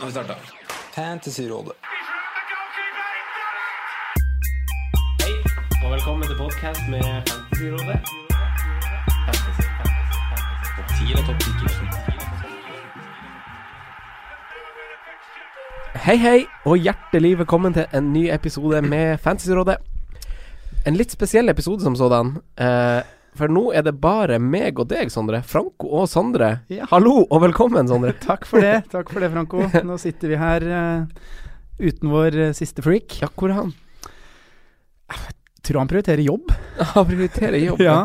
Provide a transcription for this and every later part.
Nå har vi starta. Fantasyrådet. Hei, og velkommen til podkast med Fantasyrådet. Fantasy, fantasy, fantasy. Topp 10 eller topp 10 Hei, hei, og hjertelig velkommen til en ny episode med Fantasyrådet. En litt spesiell episode som sådan. Eh, for nå er det bare meg og deg, Sondre. Franco og Sondre. Ja. Hallo og velkommen, Sondre. Takk for det, takk for det, Franco. Nå sitter vi her uh, uten vår uh, siste freak. Ja, hvor er han? Jeg Tror han prioriterer jobb. Han prioriterer jobb. Ja,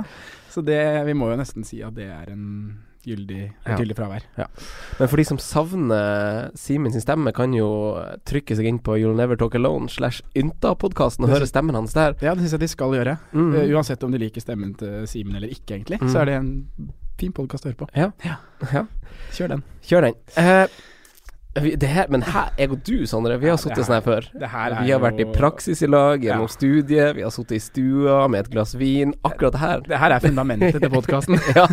så det, vi må jo nesten si at det er en gyldig, et Ja. gyldig fravær. Men for de som savner Simen sin stemme, kan jo trykke seg inn på You'll Never Talk Alone slash Ynta-podkasten og høre stemmen hans der. Ja, det syns jeg de skal gjøre. Mm. Uh, uansett om de liker stemmen til Simen eller ikke, egentlig, Mm. så er det en fin podkast å høre på. Ja. Ja. Ja. Kjør den. Kjør den. Vi, det her, men her, jeg og du, Sondre, vi har sittet sånn her før. Vi har vært i praksis i lag, gjennom Ja. studiet, vi har sittet i stua med et glass vin. Akkurat det her. Det her er fundamentet til podkasten. ja,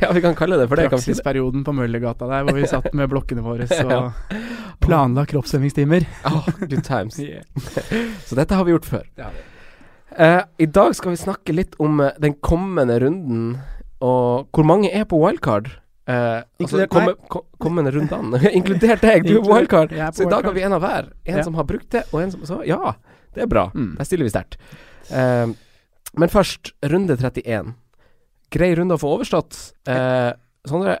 ja, vi kan kalle det for det. Praksisperioden på Møllergata der, hvor vi satt med blokkene våre og Ja. planla kroppsøvingstimer. Ah, good times. Yeah. Så dette har vi gjort før. Ja. Uh, I dag skal vi snakke litt om eh, den kommende runden, og hvor mange er på wildcard. Eh, altså Inkludert komme, ko, kommende rundene. Inkludert deg, du er wildcard. Så i dag har vi en av hver. En Ja. som har brukt det, og en som Så ja, det er bra. Mm. Der stiller vi sterkt. Uh, men først, runde 31. Grei runde å få overstått. Uh, Sondre,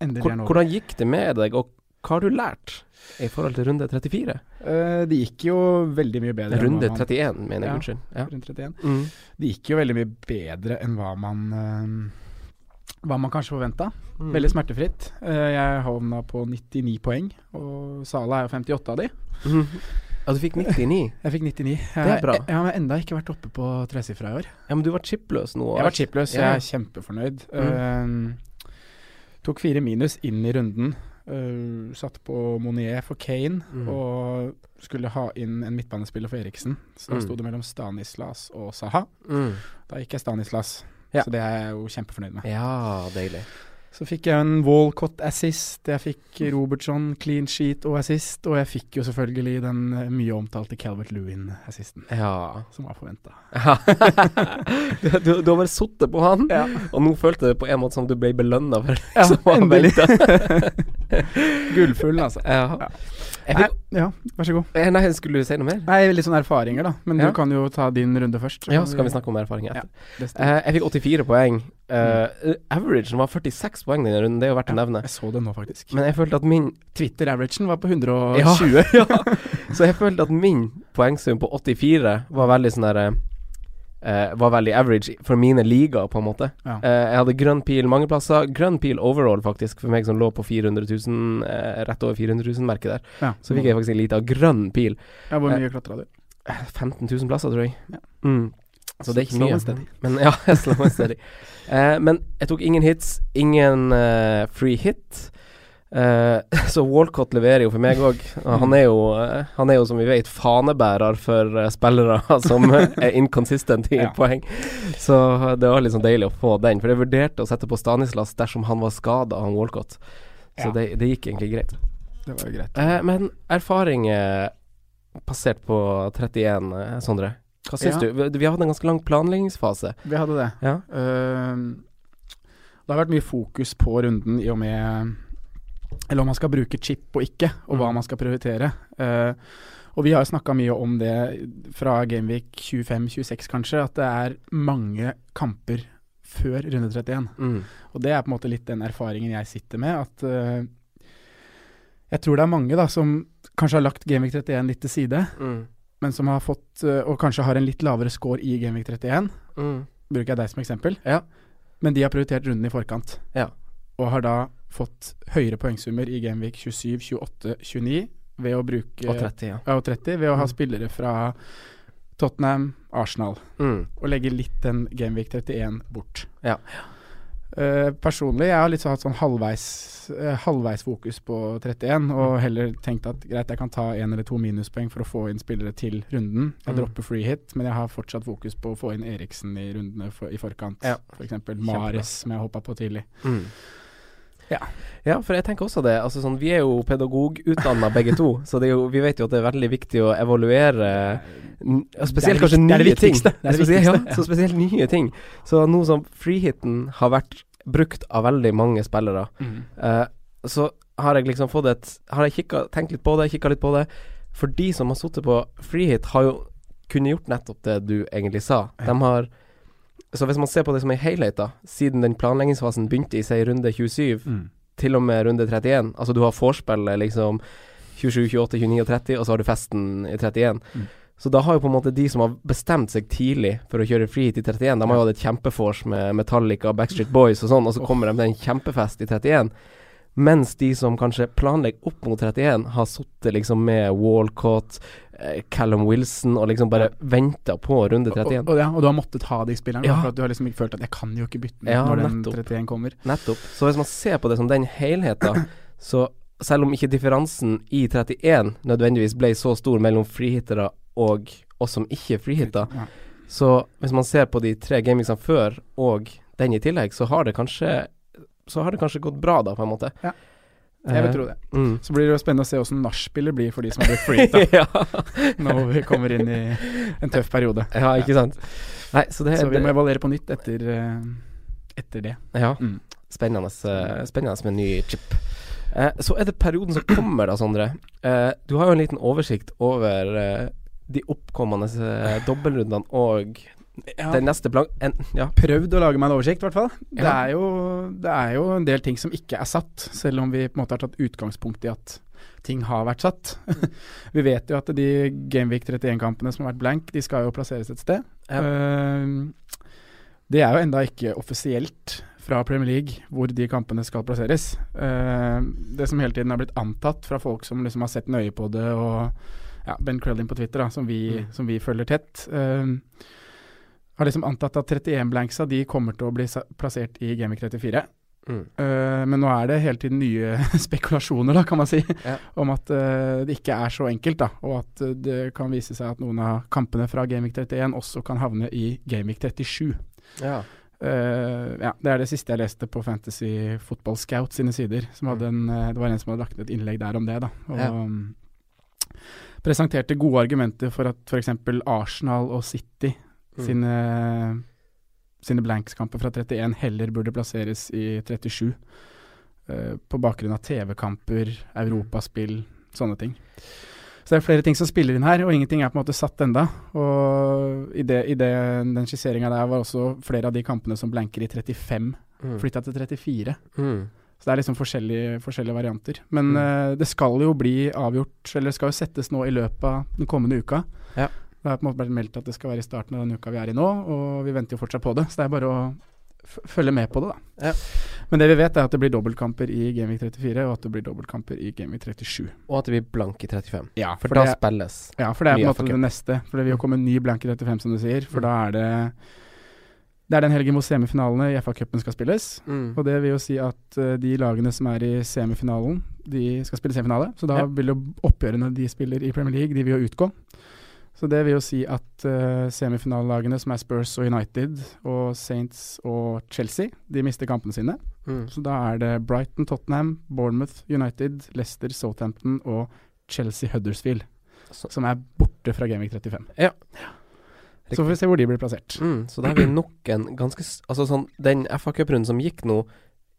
hvordan gikk det med deg, og hva har du lært i forhold til runde 34? Uh, det gikk jo veldig mye bedre. Runde hva man- 31, mener jeg. Ja. Unnskyld. Ja. Runde 31. Mm. Det gikk jo veldig mye bedre enn hva man Hva man kanskje forventa. Mm. Veldig smertefritt. Eh, jeg havna på 99 poeng, og Sala er jo 58 av de. Mm. Ja, du fikk 99. Jeg fikk 99. Jeg, Det er bra. Jeg, jeg har enda ikke vært oppe på tresifra i år. Ja, men du var chipløs nå. Jeg var chipløs, Ja. jeg er kjempefornøyd. Eh, tok fire minus inn i runden. Uh, satt på Monier for Kane Mm. og skulle ha inn en midtbanespiller for Eriksen. Så da Mm. sto det mellom Stanislas og Saha. Mm. Da gikk jeg Stanislas, Ja. så det er jeg jo kjempefornøyd med. Ja, deilig. Så fikk jeg en Walcott assist, jeg fikk Robertson clean sheet og assist, og jeg fikk jo selvfølgelig den eh, mye omtalte Calvert Lewin-assisten, Ja. som var forventa. du, du, du har bare sittet på han, Ja. og nå følte det på en måte som du ble belønna for Ja, endelig. Gullfull, altså. Ja. Ja. Nei, ja, vær så god. eh, nei, skulle du si noe mer? Nei, litt sånne erfaringer, da. Men Ja. du kan jo ta din runde først. Ja, så kan vi snakke om erfaringer Ja. etter. Ja. Eh, jeg fikk 84 poeng. Uh, averagen var 46 poeng denne runden, det er jo verdt å nevne. Jeg så det nå, faktisk. Men jeg følte at min Twitter-averagen var på Ja, 120. ja. Så jeg følte at min poengsum på 84 var veldig sånn derre eh, Var veldig average for mine ligaer, på en måte. Ja. Eh, jeg hadde grønn pil mange plasser. Grønn pil overall, faktisk, for meg som lå på 400 000, eh, rett over 400 000-merket der. Ja. Så fikk jeg faktisk en liten grønn pil. ja, hvor mye klatra du? Eh, 15 000 plasser, tror jeg. Ja. Mm. Så det er ikke mye. steady. Men ja, jeg slår meg steady. Eh, men jeg tok ingen hits, ingen eh, free hit. Eh, så Walcott leverer jo for meg òg. Han, er jo, eh, han er jo, som vi vet, fanebærer for eh, spillere som er inconsistent i Ja. poeng. Så det var liksom deilig å få den. For jeg vurderte å sette på Stanislas dersom han var skada, han Walcott. Så Ja. det, det gikk egentlig greit. Det var jo greit. Eh, men erfaring passert på 31, eh, Sondre. Hva syns Ja. du? Vi, har hatt en ganske lang planleggingsfase. Vi hadde det. Ja. Det har vært mye fokus på runden i og med Eller om man skal bruke chip og ikke, og hva Mm. man skal prioritere. Uh, og vi har jo snakka mye om det fra Gameweek 25-26 kanskje, at det er mange kamper før runde 31. Mm. Og det er på en måte litt den erfaringen jeg sitter med, at uh, jeg tror det er mange da som kanskje har lagt Gameweek 31 litt til side, Mm. men som har fått, uh, og kanskje har en litt lavere score i Gameweek 31. Mm. Bruker jeg deg som eksempel. Ja. Men de har prioritert runden i forkant. Ja. Og har da fått høyere poengsummer i Gameweek 27, 28, 29 ved å bruke Og 30, ja. Og 30 ved å ha Mm. spillere fra Tottenham, Arsenal, Mm. og legge litt den Gameweek 31 bort. Ja. Uh, personlig, jeg har litt sånn hatt sånn halvveis, uh, halvveis fokus på 31, og Mm. heller tenkt at greit, jeg kan ta én eller to minuspoeng for å få inn spillere til runden. Jeg Mm. dropper free hit, men jeg har fortsatt fokus på å få inn Eriksen i rundene for, i forkant. Ja. For eksempel Kjempebra. Mares, som jeg hoppa på tidlig. Mm. Ja. Ja, for jeg tenker også det. Altså sånn, vi er jo pedagogutdanna begge to, så det jo, vi vet jo at det er veldig viktig å evaluere Spesielt kanskje nye ting. Det er det viktigste, ja, så spesielt nye ting. Så nå som freehiten har vært brukt av veldig mange spillere, Mm. uh, så har jeg liksom fått et Har jeg kikka, tenkt litt på det, kikka litt på det. For de som har sittet på freehit, har jo kunnet gjort nettopp det du egentlig sa. De har Så hvis man ser på det som en helhet, da, siden den planleggingsfasen begynte i seg runde 27 Mm. til og med runde 31. Altså du har vorspielet liksom 27, 28, 29 og 30, og så har du festen i 31. Mm. Så da har jo på en måte de som har bestemt seg tidlig for å kjøre freehit i 31, de har jo hatt et kjempefors med Metallica, Backstreet Boys og sånn, og så kommer de til en kjempefest i 31. Mens de som kanskje planlegger opp mot 31, har sittet liksom med Walcott, Callum Wilson og liksom bare venta på runde 31. Og, og, ja, og du har måttet ha de spillerne, Ja. for at du har liksom ikke følt at 'jeg kan jo ikke bytte den Ja, når den nettopp. 31 kommer'. Nettopp. Så hvis man ser på det som den helheten, så selv om ikke differansen i 31 nødvendigvis ble så stor mellom freehittere og oss som ikke er freehitter, Ja. så hvis man ser på de tre gamingsene før og den i tillegg, så har det kanskje Så har det kanskje gått bra, da, på en måte. Ja. Jeg vil Eh, tro det. Mm. Så blir det jo spennende å se åssen nachspielet blir for de som har blitt freeta ja. når vi kommer inn i en tøff periode. ja, ikke sant. Nei, så det Så vi må det, evaluere på nytt etter, eh, etter det. Ja. Mm. Spennende, eh, spennende med ny chip. Eh, så er det perioden som kommer, da, Sondre. Eh, du har jo en liten oversikt over eh, de oppkommende dobbeltrundene og den neste plan En, ja. prøvd å lage meg en oversikt, i hvert fall. Det, Ja. er jo, det er jo en del ting som ikke er satt, selv om vi på en måte har tatt utgangspunkt i at ting har vært satt. vi vet jo at de Gameweek 31-kampene som har vært blank, de skal jo plasseres et sted. Ja. Uh, det er jo enda ikke offisielt fra Premier League hvor de kampene skal plasseres. Uh, det som hele tiden har blitt antatt fra folk som liksom har sett nøye på det, og ja, Ben Crellin på Twitter, da, som, vi, Mm. som vi følger tett, ehm, har liksom antatt at 31 blanksa de kommer til å bli plassert i Gameweek 34. Mm. Uh, men nå er det hele tiden nye spekulasjoner, da, kan man si, Ja. om at uh, det ikke er så enkelt. da, Og at uh, det kan vise seg at noen av kampene fra Gameweek 31 også kan havne i Gameweek 37. ja. Ja, Det er det siste jeg leste på Fantasy Football Scout sine sider. Som hadde en, eh, det var en som hadde lagt ned et innlegg der om det. da, og Ja. um, Presenterte gode argumenter for at f.eks. Arsenal og City Mm. sine, sine blanks-kamper fra 31 heller burde plasseres i 37. Uh, på bakgrunn av TV-kamper, europaspill, sånne ting. Så det er flere ting som spiller inn her, og ingenting er på en måte satt enda. Og i, det, i det, den skisseringa der var også flere av de kampene som blanker i 35, Mm. flytta til 34. Mm. Så det er liksom forskjellige, forskjellige varianter. Men Mm. uh, det skal jo bli avgjort, eller det skal jo settes nå i løpet av den kommende uka. Ja. Det har på en måte vært meldt at det skal være i starten av den uka vi er i nå, og vi venter jo fortsatt på det. Så det er bare å følge med på det, da. Ja. Men det vi vet, er at det blir dobbeltkamper i Gameweek 34, og at det blir dobbeltkamper i Gameweek 37. Og at det blir blank i 35. Ja, For, for da det- spilles. Ja, for det er på en måte det neste. For det vil jo komme en ny blank i 35, som du sier. For Mm. da er det Det er den helgen hvor semifinalene i FA-cupen skal spilles. Mm. Og det vil jo si at uh, de lagene som er i semifinalen, de skal spille semifinale. Så da Ja. vil jo oppgjørene de spiller i Premier League, de vil jo utgå. Så det vil jo si at uh, semifinalelagene som er Spurs og United og Saints og Chelsea, de mister kampene sine. Mm. Så da er det Brighton, Tottenham, Bournemouth, United, Leicester, Southampton og Chelsea Huddersfield Så- som er borte fra Gameweek 35. Ja. Så får vi se hvor de blir plassert. Mm, så da har vi nok en ganske Altså sånn Den FA Cup-runden som gikk nå,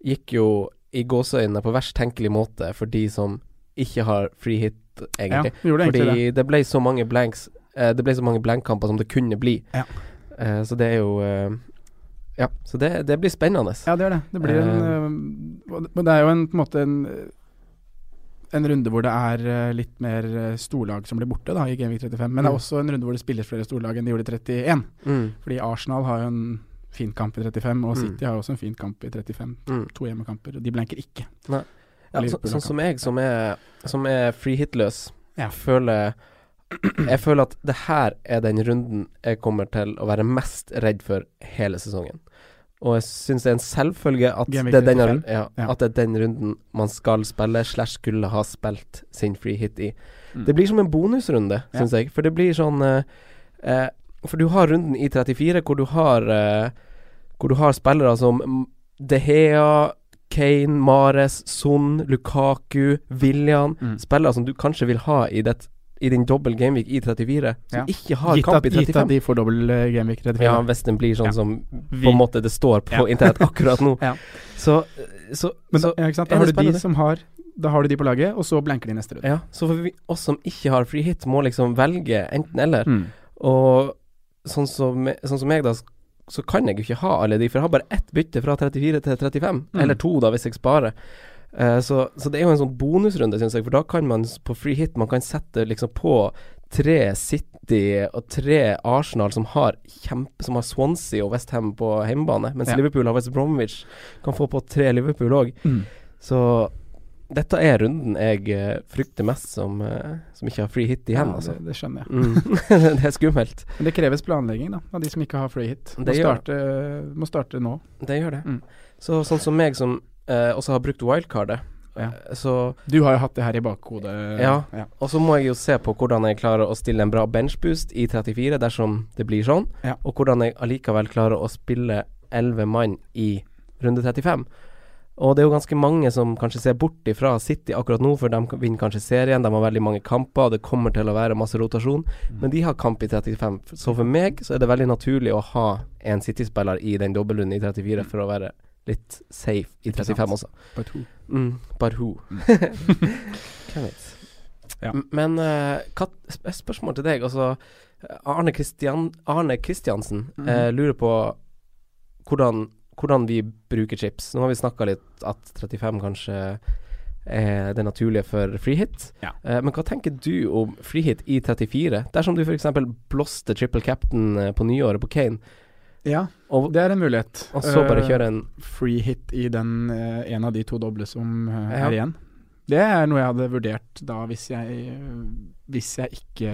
gikk jo i gåseøynene på verst tenkelig måte for de som ikke har free hit, Ja, egentlig. Fordi egentlig det. det. ble så mange blanks Det ble så mange blankkamper som det kunne bli. Ja. Eh, så det er jo eh, Ja, så det, det blir spennende. Ja, det gjør det. Det blir en Eh. det- Men det er jo en, på en måte en en runde hvor det er litt mer storlag som blir borte da i Genvik 35. Men det Mm. er også en runde hvor det spilles flere storlag enn de gjorde i 31. Mm, Fordi Arsenal har jo en fin kamp i 35, og Mm. City har jo også en fin kamp i 35. mm. To hjemmekamper, og de blenker ikke. Ja, så, sånn som jeg, som er, som er free hit-løs, Ja. føler Jeg føler at det her er den runden jeg kommer til å være mest redd for hele sesongen. Og jeg syns det er en selvfølge at det, er denne, ja, Ja. at det er den runden man skal spille, slash skulle ha spilt sin free hit i. Mm. Det blir som en bonusrunde, Ja. jeg. For det blir sånn eh, eh, For du har runden i 34 hvor du har eh, Hvor du har spillere som Dehea, De Hea, Kane, Mares, Son, Lukaku, William. Mm. Spillere som du kanskje vil ha i, det, i din dobbel gameweek i 34, som Ja. ikke har Gitt kamp at, i gitt at de får dobbel eh, gameweek 34. Ja, hvis den blir sånn Ja. som på en måte det står på internett akkurat nå. Ja. Så, så, Men så da, er da har du de som har Da har du de på laget, og så blanker de neste runde. Ja, så for vi, oss som ikke har free hit, må liksom velge enten-eller. Mm. Og sånn som, sånn som jeg, da, så kan jeg jo ikke ha alle de, for jeg har bare ett bytte fra 34 til 35. Mm. Eller to, da, hvis jeg sparer. Eh, så, så det er jo en sånn bonusrunde, syns jeg, for da kan man på free hit Man kan sette liksom på tre City og tre Arsenal som har kjempe Som har Swansea og Westham på hjemmebane, mens Ja. Liverpool og West Bromwich. Kan få på tre Liverpool òg. Mm. Så dette er runden jeg eh, frykter mest som, eh, som ikke har free hit igjen, ja, altså. det, det skjønner jeg. Mm. det er skummelt. Men det kreves planlegging, da, av de som ikke har free hit. Må Det starte, må starte nå. Det gjør det. Mm. Så sånn som meg som eh, også har brukt wildcardet, Ja. eh, så Du har jo hatt det her i bakhodet. Ja. ja. Og så må jeg jo se på hvordan jeg klarer å stille en bra benchboost i 34 dersom det blir sånn, Ja. og hvordan jeg allikevel klarer å spille 11 mann i runde 35. Og det er jo ganske mange som kanskje ser bort ifra City akkurat nå, for de vinner kanskje serien, de har veldig mange kamper, og det kommer til å være masse rotasjon, men de har kamp i 35. Så for meg så er det veldig naturlig å ha en City-spiller i den dobbeltrunden i 34 for å være litt safe i 35 også. But who? Mm, Barhu. Hvem vet. Ja. Men uh, spørsmål til deg. Altså, Arne, Christian, Arne Christiansen Mhm. uh, lurer på hvordan, hvordan vi bruker chips. Nå har vi snakka litt at 35 kanskje er det naturlige for freehit. Ja. Uh, men hva tenker du om freehit i 34? Dersom du f.eks. blåste triple captain på nyåret på Kane, Ja, og, det er en mulighet. og så bare Eh, kjøre en free hit i den eh, en av de to doble som eh, Ja. er igjen. Det er noe jeg hadde vurdert da hvis jeg Hvis jeg ikke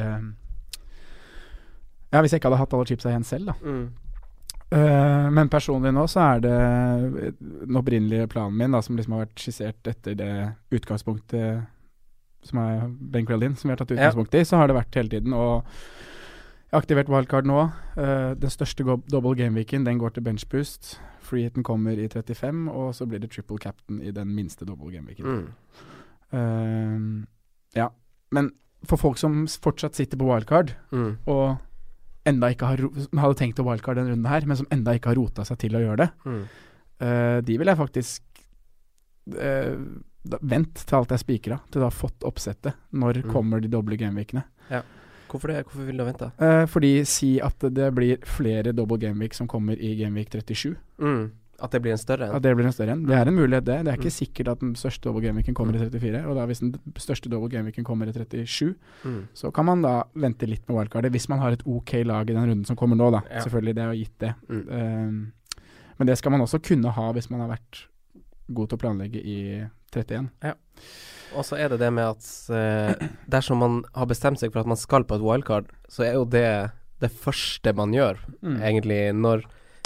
Ja, hvis jeg ikke hadde hatt alle chipsa igjen selv, da. mm. Uh, men personlig nå så er det den opprinnelige planen min, da, som liksom har vært skissert etter det utgangspunktet som er Ben Crellin, som vi har tatt utgangspunkt i, så har det vært hele tiden. Og jeg har aktivert wildcard nå. Uh, den største double game-weeken, den går til benchboost. Freehiten kommer i 35, og så blir det triple captain i den minste double game-weeken. Mm. Uh, ja. Men for folk som fortsatt sitter på wildcard, Mm. og enda ikke har som hadde tenkt å wildcard denne runden her, men som enda ikke har rota seg til å gjøre det, Mm. uh, de vil jeg faktisk da, Vent til alt er spikra, til du har fått oppsettet. Når Mm. kommer de doble gameweekene? Hvorfor det? Hvorfor vil du vente? Eh, fordi si at det blir flere double gameweek som kommer i gameweek 37. Mm. At det blir en større en? At det blir en større en. Det er en mulighet, det. Det er ikke Mm. sikkert at den største double gameweeken kommer i 34. Og da hvis den største double gameweeken kommer i 37, Mm. så kan man da vente litt med wildcardet. Hvis man har et ok lag i den runden som kommer nå, da. Ja. Selvfølgelig, det er jo gitt det. Mm. Um, men det skal man også kunne ha hvis man har vært god til å planlegge i 31. Og så er det det med at eh, dersom man har bestemt seg for at man skal på et wildcard, så er jo det det første man gjør, egentlig, når,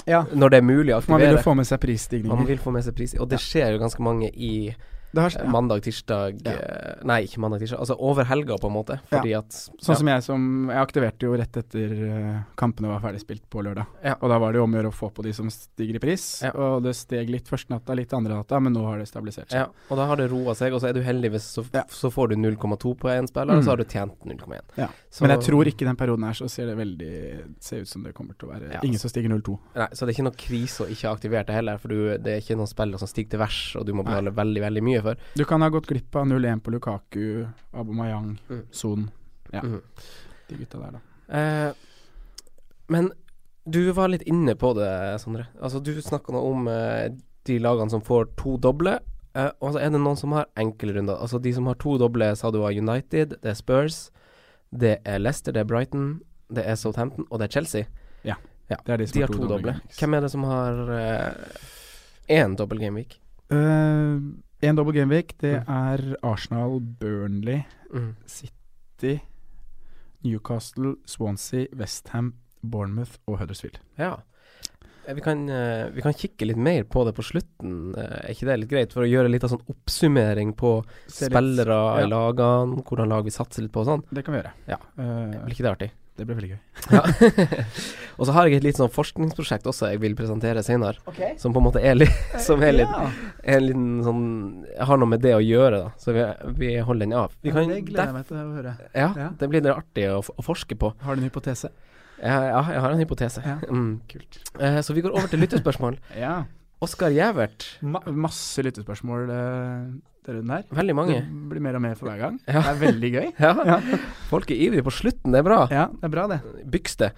Ja, når det er mulig å aktivere. man vil jo få med seg Man prisstigninger. vil få med seg pris, og det skjer jo ganske mange i har, ja. mandag, tirsdag Ja. eh, Nei, ikke mandag, tirsdag, altså over helga, på en måte. Fordi at Sånn som jeg som Jeg aktiverte jo rett etter eh, kampene var ferdig spilt på lørdag. Ja. Og da var det jo om å gjøre å få på de som stiger i pris. Ja. Og det steg litt første natta, litt andre natta, men nå har det stabilisert seg. Ja, og da har det roa seg, og så er du heldig hvis så, Ja. så får du 0,2 på én spiller, og Mm. så har du tjent 0,1. Ja. Så- Men jeg tror ikke den perioden her så ser det veldig Ser ut som det kommer til å være Ja, ingen som stiger 0-2. Nei, så det er ikke noe krise å ikke ha aktivert det heller, for du, det er ikke noen spillere som stiger til værs, og du må betale veldig, veldig mye for. Du kan ha gått glipp av 0-1 på Lukaku, Abomayang, Mm. Son. Ja. Mm. De gutta der, da. Eh, men du var litt inne på det, Sondre. Altså, du snakka nå om eh, de lagene som får to doble. Eh, og så er det noen som har enkelrunder? Altså De som har to doble, sa du var United, det er Spurs, det er Leicester, det er Brighton, det er Southampton, og det er Chelsea. Ja, Det er de som De har to doble. Hvem er det som har én dobbel gameweek? Uh, en double gameweek, det Mm. er Arsenal, Burnley, Mm. City, Newcastle, Swansea, Westham, Bournemouth og Huddersfield. Ja. Eh, Vi kan, eh, vi kan kikke litt mer på det på slutten, eh, er ikke det litt greit? For å gjøre litt av sånn oppsummering på litt- spillere ja. i lagene, hvordan lag vi satser litt på og sånn. Det kan vi gjøre. Ja. Blir ikke det artig? Det ble veldig gøy. Ja. og så har jeg et litt sånn forskningsprosjekt også jeg vil presentere senere, som på en måte er litt Som er litt Ja, er en liten sånn Har noe med det å gjøre, da. Så vi, vi holder den av. Vi ja, det gleder jeg meg til å høre. ja, Ja. det blir litt artig å, å forske på. Har du en hypotese? Ja, ja, jeg har en hypotese. Ja. Mm. Kult. Eh, så vi går over til lyttespørsmål. Ja. Oskar Gjævert. Ma masse lyttespørsmål uh, der her. Veldig mange. Det blir mer og mer for hver gang. Ja. Det er veldig gøy. Ja. Ja. Folk er ivrige på slutten, det er bra. Ja, det er bra, det. Byks det.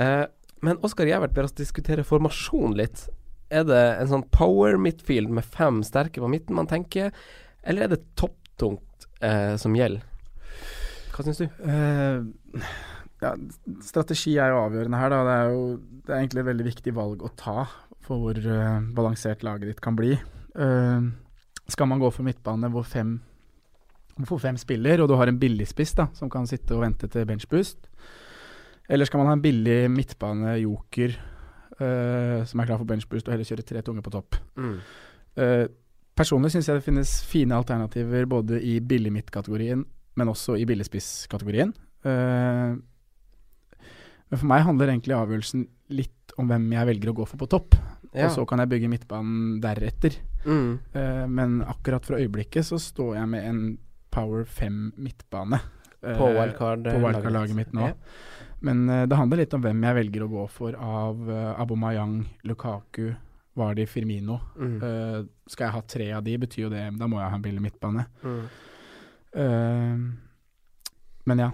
Eh, men Oskar Gjævert ber oss diskutere formasjon litt. Er det en sånn power midfield med fem sterke på midten man tenker, eller er det topptungt eh, som gjelder? Hva syns du? Eh, ja, strategi er jo avgjørende her, da. Det er jo det er egentlig et veldig viktig valg å ta for hvor uh, balansert laget ditt kan bli. Eh, skal man gå for midtbane hvor fem, hvor fem spiller, og du har en billigspiss da, som kan sitte og vente til benchboost? Eller skal man ha en billig midtbane-joker eh, som er klar for benchboost, og heller kjøre tre tunge på topp? Mm. Uh, personlig syns jeg det finnes fine alternativer både i billig-midt-kategorien, men også i billigspiss-kategorien. Uh, men for meg handler egentlig avgjørelsen litt om hvem jeg velger å gå for på topp. Ja. Og så kan jeg bygge midtbanen deretter. Mm. Eh, men akkurat for øyeblikket så står jeg med en Power 5 midtbane. eh, På wildcard-laget wildcard-laget mitt nå. Ja. Men uh, det handler litt om hvem jeg velger å gå for av uh, Abomayang, Lukaku, Vardi, Firmino. Mm. Eh, skal jeg ha tre av de, betyr jo det Da må jeg ha en billig midtbane. Mm. Eh, men ja.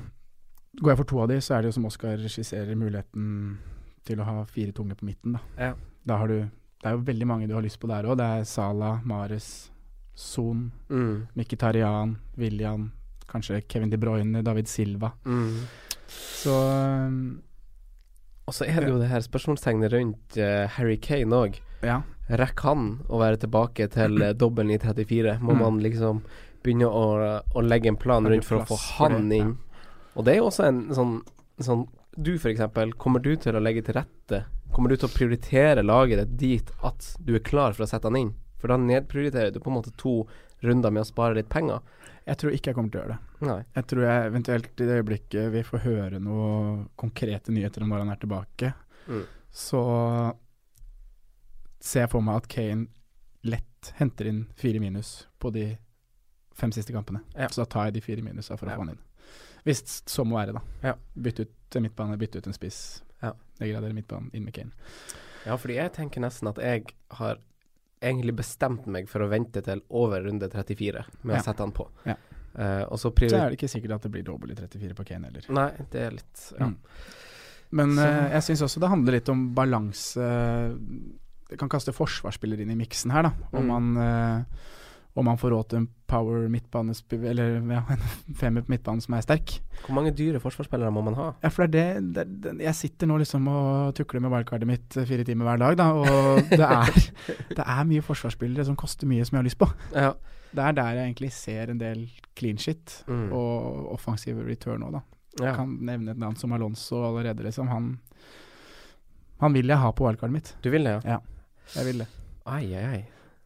Går jeg for to av de, så er det jo som Oskar skisserer, muligheten til å ha fire tunge på midten. Da, Ja. da har du Det er jo veldig mange du har lyst på der òg. Det er Sala, Mares, Son, Mm. Mkhitaryan, William, kanskje Kevin De Bruyne, David Silva. Mm. Så um, Og så er det jo det her spørsmålstegnet rundt uh, Harry Kane òg. ja. Rekker han å være tilbake til uh, dobbelen i 34? Må Mm. man liksom begynne å, å legge en plan rundt for å få han inn? Ja. Og det er jo også en sånn, sånn Du eksempel, kommer du til å legge til rette? Kommer du til å prioritere laget ditt dit at du er klar for å sette han inn? For da nedprioriterer du på en måte to runder med å spare litt penger. Jeg tror ikke jeg kommer til å gjøre det. Nei. Jeg tror jeg eventuelt i det øyeblikket vi får høre noe konkrete nyheter om når han er tilbake, Mm. så ser jeg for meg at Kane lett henter inn fire minus på de fem siste kampene. Ja. Så da tar jeg de fire minusa for å Ja. få han inn. Hvis så må være, da. Ja. Bytte ut en midtbane, bytte ut en spiss. Ja. Degradere midtbanen, inn med Kane. Ja, fordi jeg tenker nesten at jeg har egentlig bestemt meg for å vente til over runde 34 med Ja. å sette han på. Ja. Uh, og så Så er det ikke sikkert at det blir dobbel i 34 på Kane heller. Nei, det er litt ja. Mm. Men eh, jeg syns også det handler litt om balanse. Det kan kaste forsvarsspiller inn i miksen her, da. Om, Mm. man, eh, om man får råd til en power midtbanespiller, Eller ja, en femmer på midtbanen som er sterk. Hvor mange dyre forsvarsspillere må man ha? Ja, for det er det, det, Jeg sitter nå liksom og tukler med wildcardet mitt eh, fire timer hver dag, da. Og det er, det er mye forsvarsspillere som koster mye, som jeg har lyst på. Ja. Det er der jeg egentlig ser en del clean shit Mm. og offensive return òg, da. ja. Jeg kan nevne et navn som Alonso allerede, liksom. Han, han vil jeg ha på wildcardet mitt. Du vil det, ja? Jeg vil det. Ai, ai, ai.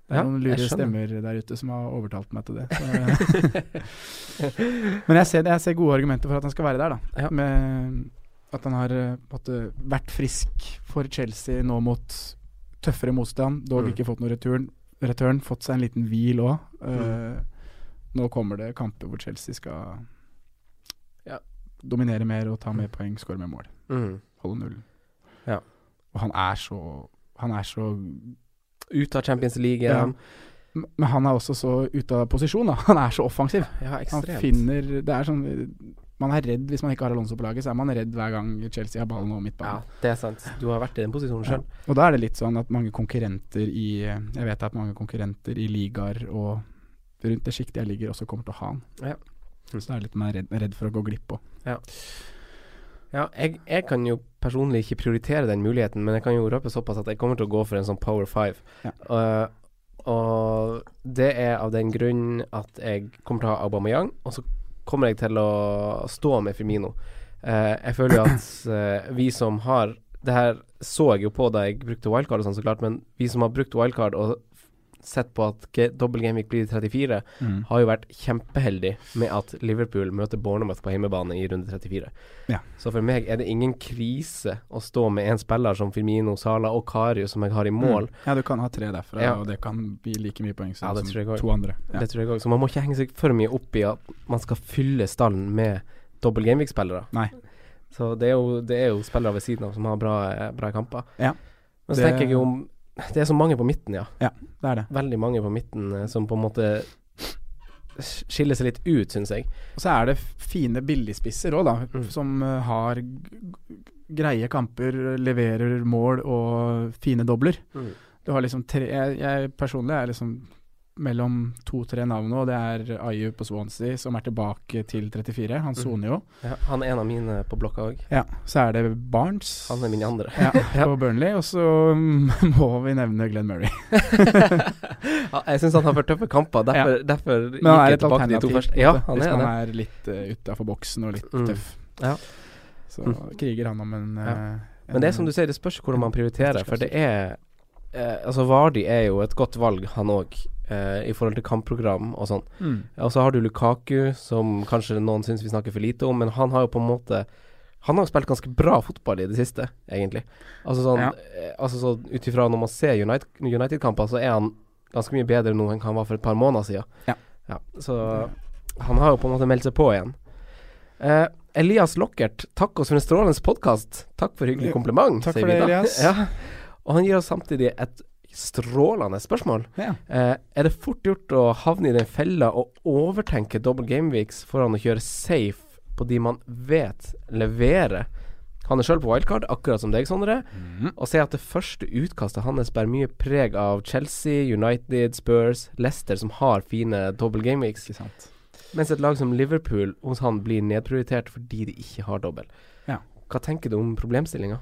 Det er Ja, noen lure stemmer der ute som har overtalt meg til det. Men jeg ser, jeg ser gode argumenter for at han skal være der, da. Ja. Med at han har eh, måte vært frisk for Chelsea nå mot tøffere motstand. Dog Mm. ikke fått noen return. return fått seg en liten hvil òg. Mm. nå kommer det kamper hvor Chelsea skal Ja. dominere mer og ta mer poeng, skåre mer mål. Mm. Holde nullen. Ja. Og han er så Han er så Ut av Champions League Ja. Men han er også så ute av posisjon, da. Han er så offensiv. Ja, Han finner Det er sånn Man er redd hvis man ikke har Alonso på laget, så er man redd hver gang Chelsea har ballen over Ja, det er sant. Du har vært i den posisjonen Ja. Og da er det litt sånn at mange konkurrenter i Jeg vet at mange konkurrenter i ligaer og rundt det sjiktet jeg ligger, også kommer til å ha han. Ja. Så da er jeg litt mer redd, redd for å gå glipp av. Ja, jeg, jeg kan jo personlig ikke prioritere den muligheten, men jeg kan jo røpe såpass at jeg kommer til å gå for en sånn Power Five. Ja. Uh, og det er av den grunn at jeg kommer til å ha Aubameyang, og så kommer jeg til å stå med Firmino. Uh, jeg føler jo at uh, vi som har Det her så jeg jo på da jeg brukte wildcard og sånn, så klart, men vi som har brukt wildcard og sett på at dobbel gameweek blir 34, Mm. har jo vært kjempeheldig med at Liverpool møter Bournemouth på hjemmebane i runde 34. Ja. Så for meg er det ingen krise å stå med en spiller som Firmino, Sala og Karius som jeg har i mål. Mm. Ja, du kan ha tre derfra, Ja. og det kan bli like mye poeng som, Ja, to andre. Det tror jeg òg. Så man må ikke henge seg for mye opp i at man skal fylle stallen med dobbel gameweek-spillere. Så det er, jo, det er jo spillere ved siden av som har bra, bra kamper. Ja. Men så Det- tenker jeg jo om Det er så mange på midten, ja. Det er det. Veldig mange på midten eh, som på en måte skiller seg litt ut, syns jeg. Og så er det fine billigspisser òg, da. Mm. Som eh, har g- greie kamper, leverer mål og fine dobler. Du har liksom tre Jeg, jeg personlig er liksom mellom to-tre navn nå. Det er Ayu på Swansea, som er tilbake til 34. Han Mm. soner jo. Ja, han er en av mine på blokka òg. Ja. Så er det Barnes Han er min andre. ja, på Burnley. Og så mm, må vi nevne Glenn Murray. ja, jeg syns han har vært tøffe kamper, derfor, derfor gikk jeg tilbake til de to første. Ja, han hvis er man det. er litt uh, utafor boksen og litt Mm. tøff. Ja. Så Mm. kriger han om en, Ja. en Men det er som du sier, det spørs hvordan man prioriterer. For det er eh, Altså, Vardi er jo et godt valg, han òg, eh, i forhold til kampprogram og sånn. mm. Og så har du Lukaku, som kanskje noen syns vi snakker for lite om, men han har jo på en måte Han har jo spilt ganske bra fotball i det siste, egentlig. Altså sånn Ja. eh, Altså så ut ifra når man ser United- United-kamper, så er han ganske mye bedre nå enn han var for et par måneder siden. Ja. Så han har jo på en måte meldt seg på igjen. Eh, Elias Lockert, takk oss for en strålende podkast. Takk for hyggelig kompliment, takk sier for vi det. Elias. Ja. Og han gir oss samtidig et strålende spørsmål. Ja. Eh, er det fort gjort å havne i den fella og overtenke double gameweeks foran å kjøre safe på de man vet leverer? Han er sjøl på wildcard, akkurat som deg, Sondre, Mm. og sier at det første utkastet hans bærer mye preg av Chelsea, United, Spurs, Leicester, som har fine double gameweeks, mens et lag som Liverpool hos han blir nedprioritert fordi de ikke har dobbel. Ja. Hva tenker du om problemstillinga?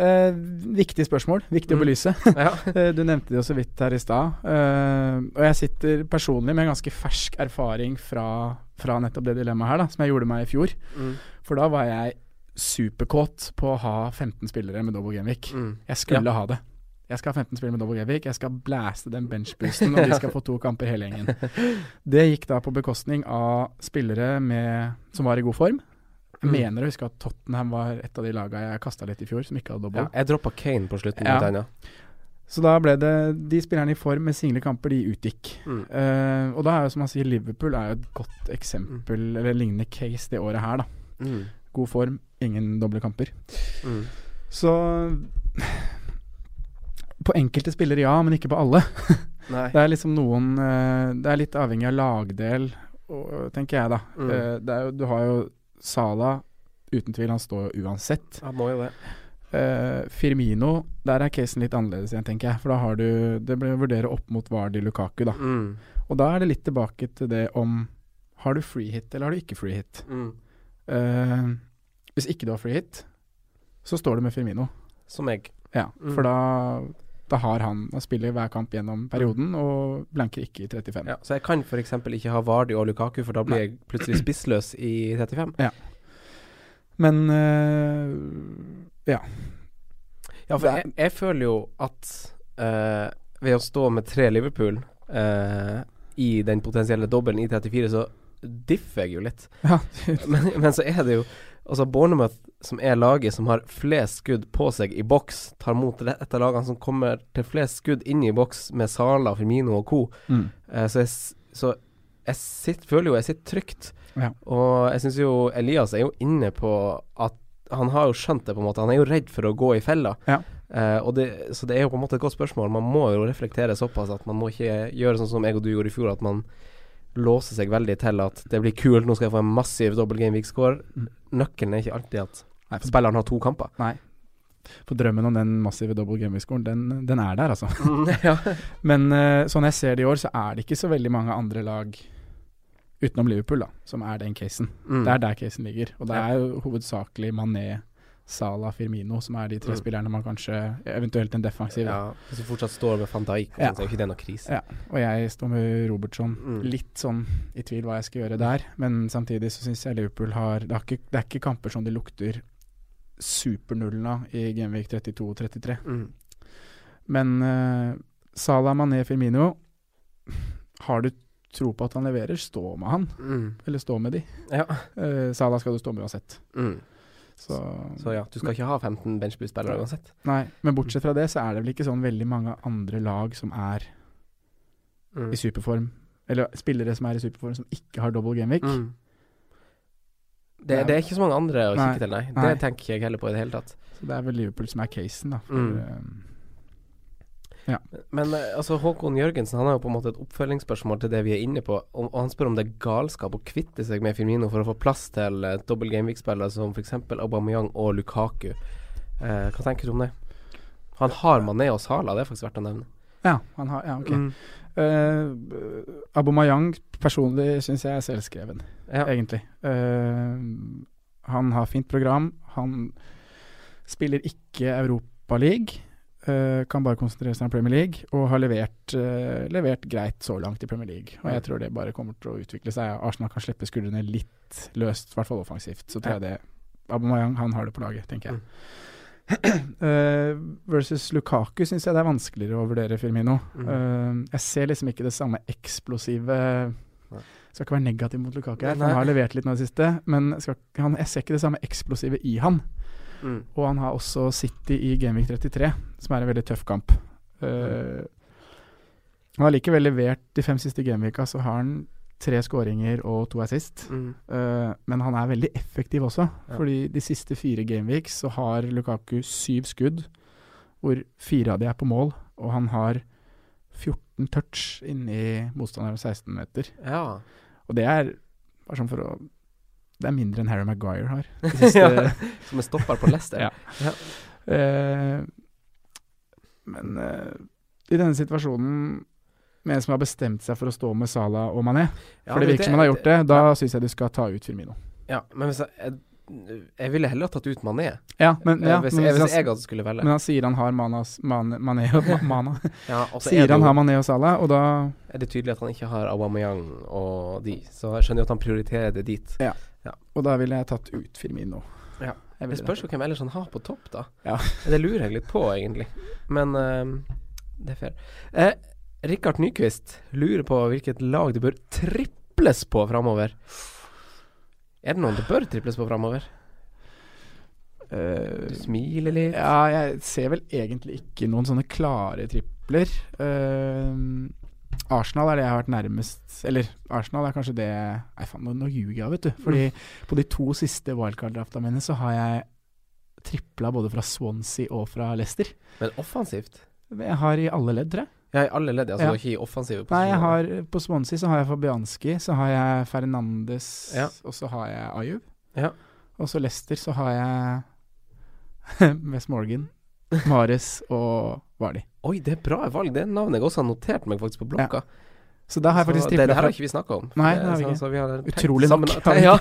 Eh, viktig spørsmål. Viktig Mm. å belyse. ja. Eh, Du nevnte det jo så vidt her i stad. eh, og jeg sitter personlig med en ganske fersk erfaring fra, fra nettopp det dilemmaet her, da, som jeg gjorde meg i fjor. Mm. For da var jeg superkåt på å ha 15 spillere med double gameweek. Mm. Jeg skulle ha det. Jeg skal ha 15 spillere med double gameweek. Jeg skal blæste den benchboosten, og de skal få to kamper hele gjengen. Det gikk da på bekostning av spillere med, som var i god form. Jeg Mm. mener å huske at Tottenham var et av de laga jeg kasta litt i fjor, som ikke hadde dobbel. Ja, jeg droppa Kane på slutten, Ja. Den, ja. Så da ble det De spillerne i form med single kamper, de utgikk. Mm. Uh, og da er jo som man sier, Liverpool er jo et godt eksempel, eller lignende case det året her, da. Mm. God form, ingen doble kamper. Mm. Så På enkelte spillere ja, men ikke på alle. Det er liksom noen uh, Det er litt avhengig av lagdel, og, tenker jeg, da. Mm. Er jo, du har jo Sala, uten tvil, han står uansett. Han må jo det. Uh, Firmino, der er casen litt annerledes igjen, tenker jeg. For da har du Det blir å vurdere opp mot Vardi Lukaku, da. Mm. Og da er det litt tilbake til det om Har du free hit, eller har du ikke free hit? Mm. Uh, hvis ikke du har free hit, så står du med Firmino. Som meg. Ja, Mm. for da, da har han å spille hver kamp gjennom perioden og blanker ikke i 35. Ja, så jeg kan f.eks. ikke ha Vardi og Lukaku, for da blir Nei. jeg plutselig spissløs i 35. Men eh, ja. Ja, for jeg, jeg føler jo at eh, ved å stå med tre Liverpool eh, i den potensielle dobbelen i 34, så differ jeg jo litt. ja. Men, men så er det jo Altså Bournemouth, som er laget som har flest skudd på seg i boks, tar mot et av lagene som kommer til flest skudd inn i boks med Sala, Firmino og co. Mm. Eh, så så jeg sitter, føler jo jeg sitter trygt. Ja. Og jeg syns jo Elias er jo inne på at han har jo skjønt det, på en måte. Han er jo redd for å gå i fella. Ja. Eh, det, så det er jo på en måte et godt spørsmål. Man må jo reflektere såpass at man må ikke gjøre sånn som jeg og du gjorde i fjor, at man låser seg veldig til at det blir kult, nå skal jeg få en massiv double game week score. Mm. Nøkkelen er ikke alltid at Nei, spilleren har to kamper. for drømmen om den massive double game-scoren, den, den er der, altså. ja. Men uh, sånn jeg ser det i år, så er det ikke så veldig mange andre lag utenom Liverpool, da, som er den casen. Mm. Det er der casen ligger. Og det er jo hovedsakelig Mané, Salah, Firmino som er de tre Mm. spillerne man kanskje Eventuelt en defensiv. ja. Hvis du fortsatt står med van Dijk, Ja. så er jo ikke det noe krise. Ja, og jeg står med Robertson. Mm. Litt sånn i tvil hva jeg skal gjøre der, men samtidig så syns jeg Liverpool har det, er, ikke, det er ikke kamper som det lukter supernullen av i Genvik 32 og 33. Mm. Men uh, Salah, Mané, Firmino Har du tro på at han leverer, stå med han. Mm. Eller stå med de. Ja. Uh, Salah skal du stå med uansett. Mm. Så, Så ja, du skal ikke ha 15 benchboost-spillere uansett. Nei, men bortsett fra det, så er det vel ikke sånn veldig mange andre lag som er Mm. i superform. Eller spillere som er i superform som ikke har double gameweek. Mm. Det, det er ikke så mange andre å kikke til, nei. Nei. Det tenker ikke jeg heller på i det hele tatt. Så det er vel Liverpool som er casen, da. For, Mm. Eh, Men eh, altså Håkon Jørgensen Han har jo på en måte et oppfølgingsspørsmål til det vi er inne på. Og, og Han spør om det er galskap å kvitte seg med Firmino for å få plass til uh, dobbel gameweek-spillere som f.eks. Aubameyang og Lukaku. Uh, hva tenker du om det? Han har Mané og Sala, det er faktisk verdt å nevne. ja, han har Ja, ok. Mm. Uh, Abomayang personlig syns jeg er selvskreven, Ja. egentlig. Uh, han har fint program. Han spiller ikke Europaliga. Uh, kan bare konsentrere seg om Premier League, og har levert, uh, levert greit så langt i Premier League. Og jeg tror det bare kommer til å utvikle seg. Arsenal kan slippe skuldrene litt løst, i hvert fall offensivt. Så tror jeg det Abomayang, han har det på laget, tenker jeg. Uh, versus Lukaku syns jeg det er vanskeligere å vurdere Firmino. Mm. Jeg ser liksom ikke det samme eksplosive Nei. Skal ikke være negativ mot Lukaku her, han har levert litt nå i det siste. Men skal, han, jeg ser ikke det samme eksplosive i han. Mm. Og han har også City i Gameweek 33, som er en veldig tøff kamp. Uh, han har likevel levert de fem siste gameweeka, så har han tre skåringer og to assist. Mm. Uh, men han er veldig effektiv også, Ja. fordi de siste fire gameweeks så har Lukaku syv skudd, hvor fire av de er på mål, og han har 14 touch inni motstanderen 16 meter. Ja. Og det er bare sånn for å Det er mindre enn Harry Maguire har. Siste, Ja. Som er stopper på Leicester. Ja. Eh, men uh, i denne situasjonen med en som har bestemt seg for å stå med Salah og Mané, Ja, for det virker som han har gjort det, da syns jeg du skal ta ut Firmino. Ja, men hvis jeg, jeg, jeg ville heller tatt ut Mané. Ja, men, ja, Eh, hvis, men, jeg, hvis hvis jeg hadde skulle velge. men han sier han har Manas, Man, Mané og Mana. ja, er sier han har Mané og Salah, og da er det tydelig at han ikke har Aubameyang og de. Så jeg skjønner jo at han prioriterer det dit. Og da ville jeg tatt ut Firmino. Ja. Jeg Det spørs jo hvem ellers han har på topp, da. Ja. Det lurer jeg litt på, egentlig. Men uh, det er fair. Eh, Rikard Nyquist lurer på hvilket lag det bør triples på framover. Er det noen det bør triples på framover? Eh, Du smiler litt. Ja, jeg ser vel egentlig ikke noen sånne klare tripler. Eh, Arsenal er det jeg har vært nærmest Eller Arsenal er kanskje det Nei, faen, nå, nå ljuger jeg, vet du. Fordi på de to siste wildcard-drafta mine så har jeg tripla både fra Swansea og fra Leicester. Men offensivt? Jeg har i alle ledd, tror jeg. Ja, i alle ledd. Altså Ja. ikke i offensive Nei, jeg posisjoner. har På Swansea så har jeg Fabianski, så har jeg Fernandes, Ja. og så har jeg Ayub. Ja. Og så Leicester så har jeg West Morgan, Mares og Vardi. Oi, det er bra valg. Det er navnet jeg også har notert meg faktisk på blokka. Så da har jeg Så faktisk det, tripla det her fra har ikke vi snakka om. Nei, det har vi ikke. Så vi har Utrolig nok Sammen, tenkt, Ja,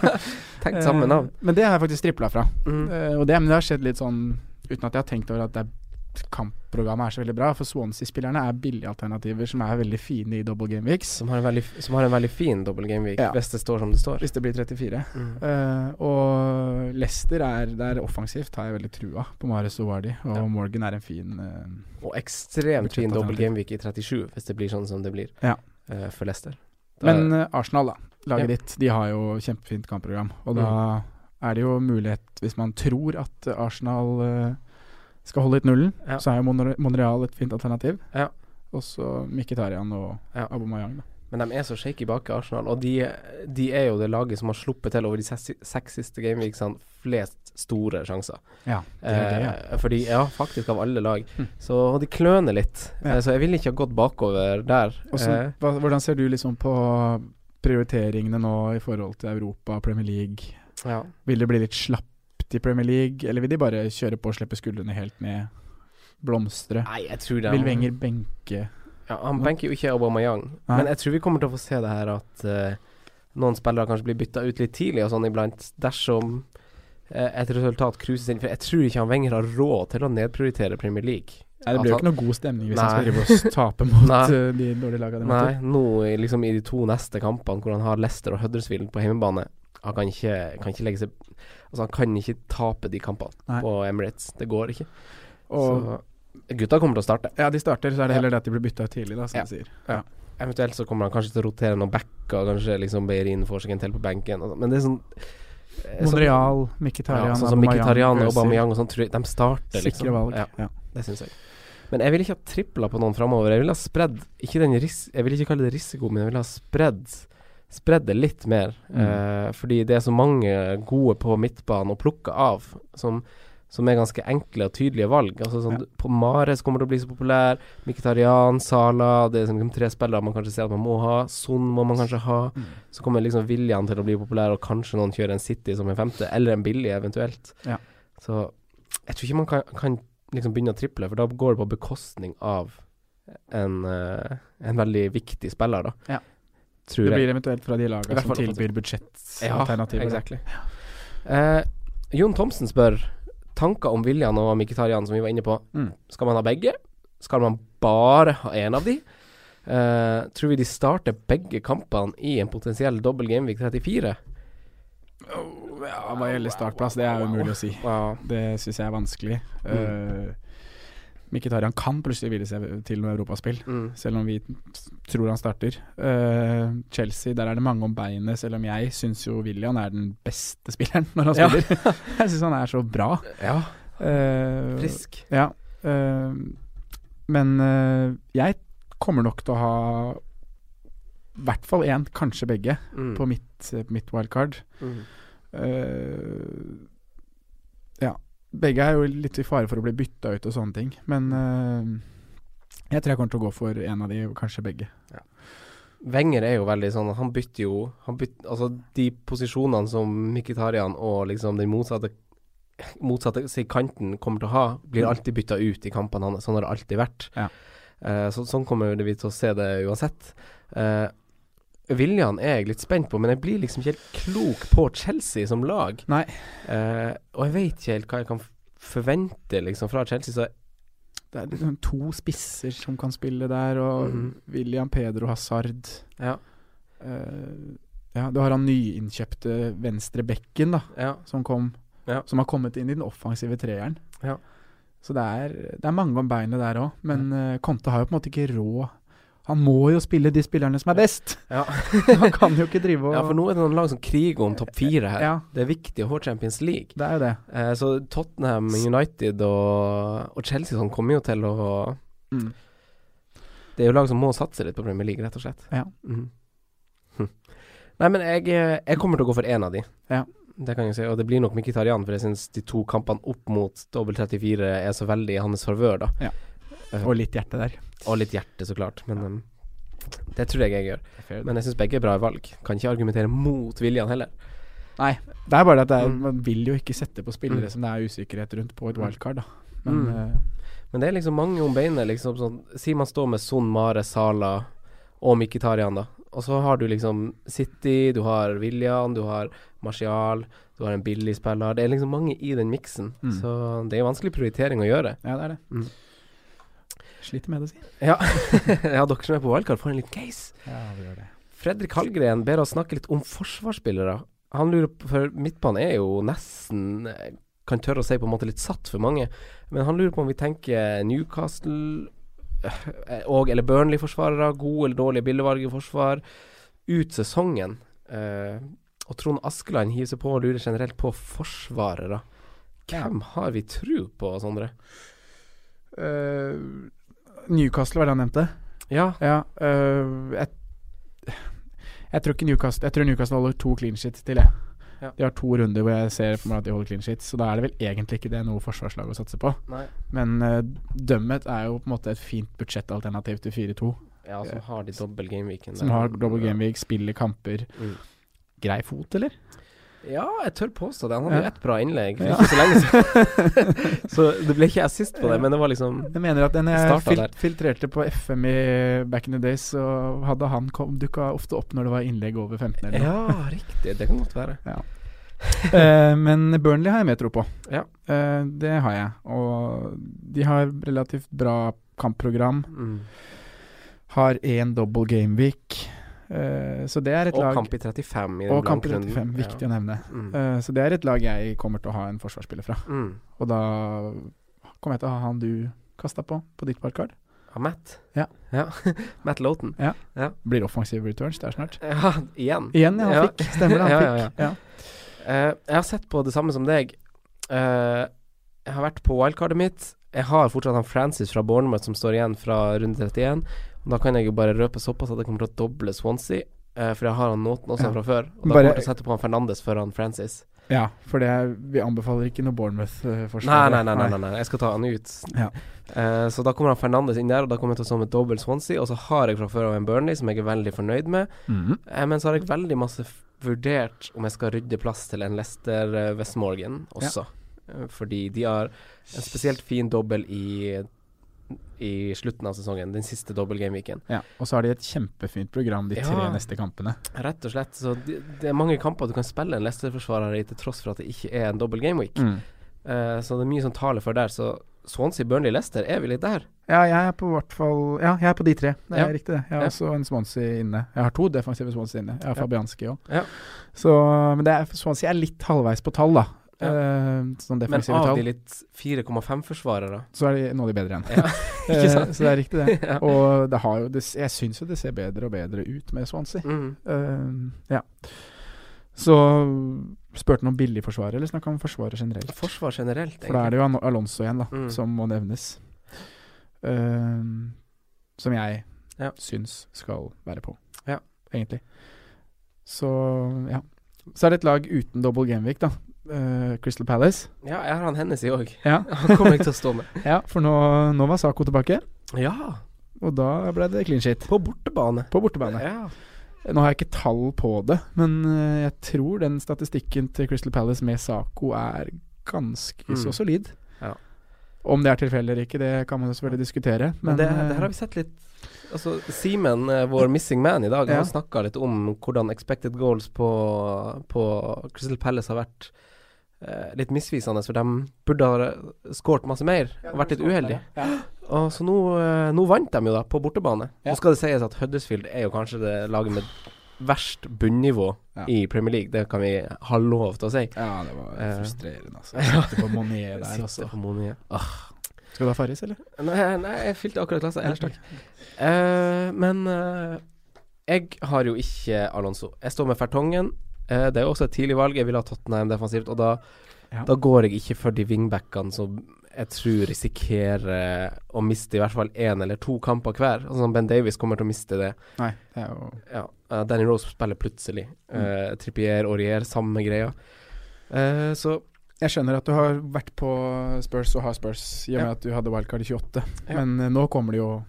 tenkt samme navn. Eh, Men det har jeg faktisk tripla fra. Mm. Uh, og det, men det har skjedd litt sånn uten at jeg har tenkt over at det er kampprogrammet er så veldig bra. For Swansea-spillerne er billige alternativer som er veldig fine i double game weeks. Som har en veldig, som har en veldig fin dobbel gameweek, Ja. hvis det står som det står. Hvis det blir 34. Mm. Uh, og Leicester er, det er offensivt, har jeg veldig trua på Mares og Vardi. Og Ja. Morgan er en fin uh, Og ekstremt fin double game gameweek i 37, hvis det blir sånn som det blir Ja. uh, for Leicester. Da- Men Arsenal, da. Laget ditt. De har jo kjempefint kampprogram. Og da er det jo mulighet, hvis man tror at Arsenal skal holde litt nullen, Ja. så er jo Monre Monreal et fint alternativ. Ja. Og så Mkhitaryan og Ja. Aubameyang, da. Men de er så shaky bak i Arsenal, og de, de er jo det laget som har sluppet til over de seks, siste gameweeksene flest store sjanser. Ja, det er det, ja. Eh, fordi, ja, faktisk av alle lag. Mm. Så de kløner litt. Ja. Eh, så jeg ville ikke ha gått bakover der. Og så, Eh, hva, hvordan ser du liksom på prioriteringene nå i forhold til Europa Premier League? ja. Vil det bli litt slapt i Premier League, eller vil de bare kjøre på og slippe skuldrene helt ned? Blomstre? Nei, jeg tror det Vil Wenger benke Ja, han benker jo ikke Aubameyang, Nei. men jeg tror vi kommer til å få se det her at uh, noen spillere kanskje blir bytta ut litt tidlig og sånn iblant, dersom uh, et resultat cruises inn. For jeg tror ikke han Wenger har råd til å nedprioritere Premier League. Nei, Det blir jo ikke noe god stemning hvis Nei. han skal drive og tape mot eh, de dårlige lagene. de Nei, nå liksom i de to neste kampene hvor han har Leicester og Huddersfield på hjemmebane Han kan ikke, kan ikke legge seg Altså Han kan ikke tape de kampene på Emirates. Det går ikke. Og så gutta kommer til å starte. ja, de starter, så er det heller det at de blir bytta ut tidlig, da, som Ja. du sier. Ja. Eventuelt så kommer han kanskje til å rotere noen backer, kanskje liksom Beirin får seg en til på benken. Men det er sånn eh, Monreal, Mkhitaryan, ja, sånn som Mkhitaryan og. Aubameyang og sånn, de starter, liksom. Sikre valg. Ja, Ja. det syns jeg. Men jeg vil ikke ha tripla på noen framover. Jeg vil ha spredd Ikke den ris Jeg vil ikke kalle det risiko, men jeg vil ha spredd Spredd det litt mer. Mm. Eh, fordi det er så mange gode på midtbanen å plukke av, som, som er ganske enkle og tydelige valg. Altså sånn, Ja. på Mares kommer til å bli så populær. Mkhitaryan, Sala Det er sånn, tre spillere man kanskje ser at man må ha. Son må man kanskje ha. Mm. Så kommer liksom viljen til å bli populær, og kanskje noen kjører en City som en femte, eller en billig eventuelt. Ja. Så jeg tror ikke man kan, kan liksom begynne å triple, for da går det på bekostning av en, eh, en veldig viktig spiller, da. Ja. Tror Det jeg. blir eventuelt fra de lagene som tilbyr budsjettalternativer. exactly. Eh, Jon Thomsen spør tanker om William og Mkhitaryan, som vi var inne på. Mm. Skal man ha begge? Skal man bare ha én av de? Eh, tror vi de starter begge kampene i en potensiell dobbel Gameweek 34? Oh, ja, hva gjelder startplass, det er umulig å si. Wow. Det syns jeg er vanskelig. Mm. Uh, Mkhitaryan kan plutselig hvile seg til noe europaspill, Mm. selv om vi tror han starter. Uh, Chelsea, der er det mange om beinet, selv om jeg syns jo William er den beste spilleren når han Ja. spiller. jeg syns han er så bra. ja. Uh, Frisk. Ja. Uh, men jeg kommer nok til å ha i hvert fall én, kanskje begge, Mm. på mitt, mitt wildcard. Mm. Ja. Begge er jo litt i fare for å bli bytta ut og sånne ting, men uh, jeg tror jeg kommer til å gå for en av de, kanskje begge. Wenger er jo veldig sånn Han bytter jo han bytter, Altså de posisjonene som Mkhitarian og liksom den motsatte Motsatte si kanten kommer til å ha, blir Mm. alltid bytta ut i kampene hans. Sånn har det alltid vært. Ja. Uh, så, sånn kommer vi til å se det uansett. Uh, William er jeg litt spent på, men jeg blir liksom ikke helt klok på Chelsea som lag. Nei. Eh, og jeg vet ikke helt hva jeg kan forvente liksom fra Chelsea, så Det er liksom to spisser som kan spille der, og Mhm. William Pedro Hazard. ja. Eh, ja, du har han nyinnkjøpte venstre bekken, da, ja. som kom Ja. Som har kommet inn i den offensive treeren. Ja. Så det er, det er mange om beinet der òg, men eh, Conte har jo på en måte ikke råd Han må jo spille de spillerne som er best! Ja. Han kan jo ikke drive og ja, for nå er det noen lag som kriger om topp fire her. Ja. Det er viktig å få Champions League. Det er jo det. Eh, så Tottenham, United og, og Chelsea sånn kommer jo til å Mm. Det er jo lag som må satse litt på Premier League, rett og slett. Ja. Mm. Hm. Nei, men jeg, eh, jeg kommer til å gå for én av de. Ja. Det kan jeg si. Og det blir nok Mkhitaryan, for jeg syns de to kampene opp mot dobbel 34 er så veldig i hans favør, da. Ja. Og litt hjerte der. og litt hjerte, så klart. Men um, det tror jeg jeg gjør. Men jeg syns begge er bra valg. Kan ikke argumentere mot viljen heller. Nei, det er bare det at er, Mm. man vil jo ikke sette på spillere Mm. som det er usikkerhet rundt på et Mm. wildcard, da. Men Mm. uh, Men det er liksom mange om beinet. Liksom, sånn, si man står med Son, Mare, Sala og Mkhitaryan, da. Og så har du liksom City, du har William, du har Martial, du har en billig spiller. Det er liksom mange i den miksen. Mm. Så det er vanskelig prioritering å gjøre. ja, det er det. Sliter med det, si. Ja, ja dere som er på wildcard, får en liten case. Ja, vi gjør det. Fredrik Hallgren ber oss snakke litt om forsvarsspillere. Han lurer på, for midtbanen er jo nesten eh, Kan tørre å si på en måte litt satt for mange. Men han lurer på om vi tenker Newcastle eh, og eller Burnley-forsvarere. Gode eller i forsvar. Ut sesongen. Eh, og Trond Askeland hiver seg på og lurer generelt på forsvarere. Hvem har vi tru på, Sondre? Eh, Newcastle var det han nevnte. Ja. Ja. eh, jeg, jeg tror Newcastle Jeg tror Newcastle holder to clean sheets til, jeg. Ja. De har to runder hvor jeg ser for meg at de holder clean sheets, så da er det vel egentlig ikke det noe forsvarslag å satse på. Nei. Men uh, Dømmet er jo på en måte et fint budsjettalternativ til 4-2. Ja, som har de dobbel gameweeken. Som har dobbel gameweek, spiller kamper. Mm. Grei fot, eller? Ja, jeg tør påstå det. Han hadde jo Ja. ett bra innlegg for Ja. ikke så lenge siden. så det ble ikke assist på det, men det var liksom Jeg mener at når jeg fil der. filtrerte på FM i back in the days, så hadde han dukka ofte opp når det var innlegg over 15 eller noe. Ja, riktig. Det kan godt være. Eh, men Burnley har jeg mer tro på. Ja. Eh, det har jeg. Og de har relativt bra kampprogram. Mm. Har én double game week. Eh, så det er et Og lag kamp i 35 i Og kamp i 35, viktig å nevne. Mm. Eh, så det er et lag jeg kommer til å ha en forsvarsspiller fra. Mm. Og da kommer jeg til å ha han du kasta på, på ditt parkard Av Matt? Ja. Matt Loughton. Blir offensive returns der snart. Ja, igjen. Igjen, ja. Han Ja. fikk. Stemmer det, han Ja, ja, fikk. Ja. Eh, jeg har sett på det samme som deg. Uh, jeg har vært på wildcardet mitt. Jeg har fortsatt han Francis fra Bournemouth som står igjen fra runde 31. Da kan jeg jo bare røpe såpass at jeg kommer til å doble Swansea. eh, for jeg har han Nåten også Ja. fra før. Og da Bare- kommer jeg til å sette på han Fernandes før han Francis. ja, for det vi anbefaler ikke noe Bournemouth-forsvar. nei, nei, nei, nei, nei. Jeg skal ta han ut. Ja. Eh, så da kommer han Fernandes inn der, og da kommer jeg til å stå med dobbel Swansea. Og så har jeg fra før av en Burnley som jeg er veldig fornøyd med. Mhm. Eh, men så har jeg veldig masse vurdert om jeg skal rydde plass til en Leicester Westmorgan også. Ja. fordi de har en spesielt fin dobbel i i slutten av sesongen, den siste dobbeltgameweeken. Ja, og så har de et kjempefint program de tre neste kampene. Rett og slett. Så det, det er mange kamper du kan spille en Leicester-forsvarer i, til tross for at det ikke er en dobbel gameweek. Mm. Uh, så det er mye som taler for der. Så Swansea, Burnley, Leicester, er vi litt der? Ja, jeg er på hvert fall Ja, jeg er på de tre. Det er Ja. riktig, det. Jeg har Ja. også en Swansea inne. Jeg har to defensive Swansea inne. Jeg har Ja. Fabianski òg. Ja. Så Men det er, Swansea er litt halvveis på tall, da. Ja. Uh, sånn Men av de litt 4,5-forsvarere Så er de, nå de bedre igjen. Ja, sant? så det er riktig, det. Ja. Og det har jo det, Jeg syns jo det ser bedre og bedre ut med Swansea. mm. Uh, ja. Så spurte han om billigforsvaret, eller snakka om forsvaret generelt? Forsvar generelt, For da er det jo Alonso igjen, da, Mm. som må nevnes. Som jeg Ja. syns skal være på, Ja. egentlig. Så ja. Så er det et lag uten double gameweek, da. Eh, Crystal Palace. Ja, jeg har han Hennessy òg. Ja, Han kommer jeg til å stå med. ja for nå, nå var Saco tilbake, Ja, og da ble det clean shit. på bortebane. På bortebane. Ja. Nå har jeg ikke tall på det, men eh, jeg tror den statistikken til Crystal Palace med Saco er ganske Mm. så solid. Ja. Om det er tilfeldig eller ikke, det kan man jo selvfølgelig diskutere. Men Men, det, eh, det her har vi sett litt Altså, Simen, eh, vår missing man i dag, Ja. har snakka litt om hvordan expected goals på, på Crystal Palace har vært eh, litt misvisende, for de burde ha skåret masse mer og vært litt uheldige. Ja. Og så nå, eh, nå vant de jo da, på bortebane. Ja. Nå skal det sies at Huddersfield er jo kanskje det laget med verst bunnivå Ja. i Premier League. Det kan vi ha lov til å si. Ja, det var Eh. frustrerende, altså. Sitte på Monier der, Sitte altså. på Monie. Skal du ha Farris, eller? Nei, nei, jeg fylte akkurat klassa. Ellers takk. Uh, men uh, jeg har jo ikke Alonso. Jeg står med Fertongen. Eh, det er jo også et tidlig valg. Jeg vil ha Tottenham defensivt, og da, Ja. da går jeg ikke for de wingbackene som jeg tror risikerer å miste i hvert fall én eller to kamper hver. Altså Ben Davies kommer til å miste det. Nei, det er jo Ja, uh, Danny Rose spiller plutselig. Uh, Trippier, Aurier, samme greia. Eh, så Jeg skjønner at du har vært på Spurs og har Spurs, i og med Ja. at du hadde wildcard i 28. Ja. Men nå kommer det jo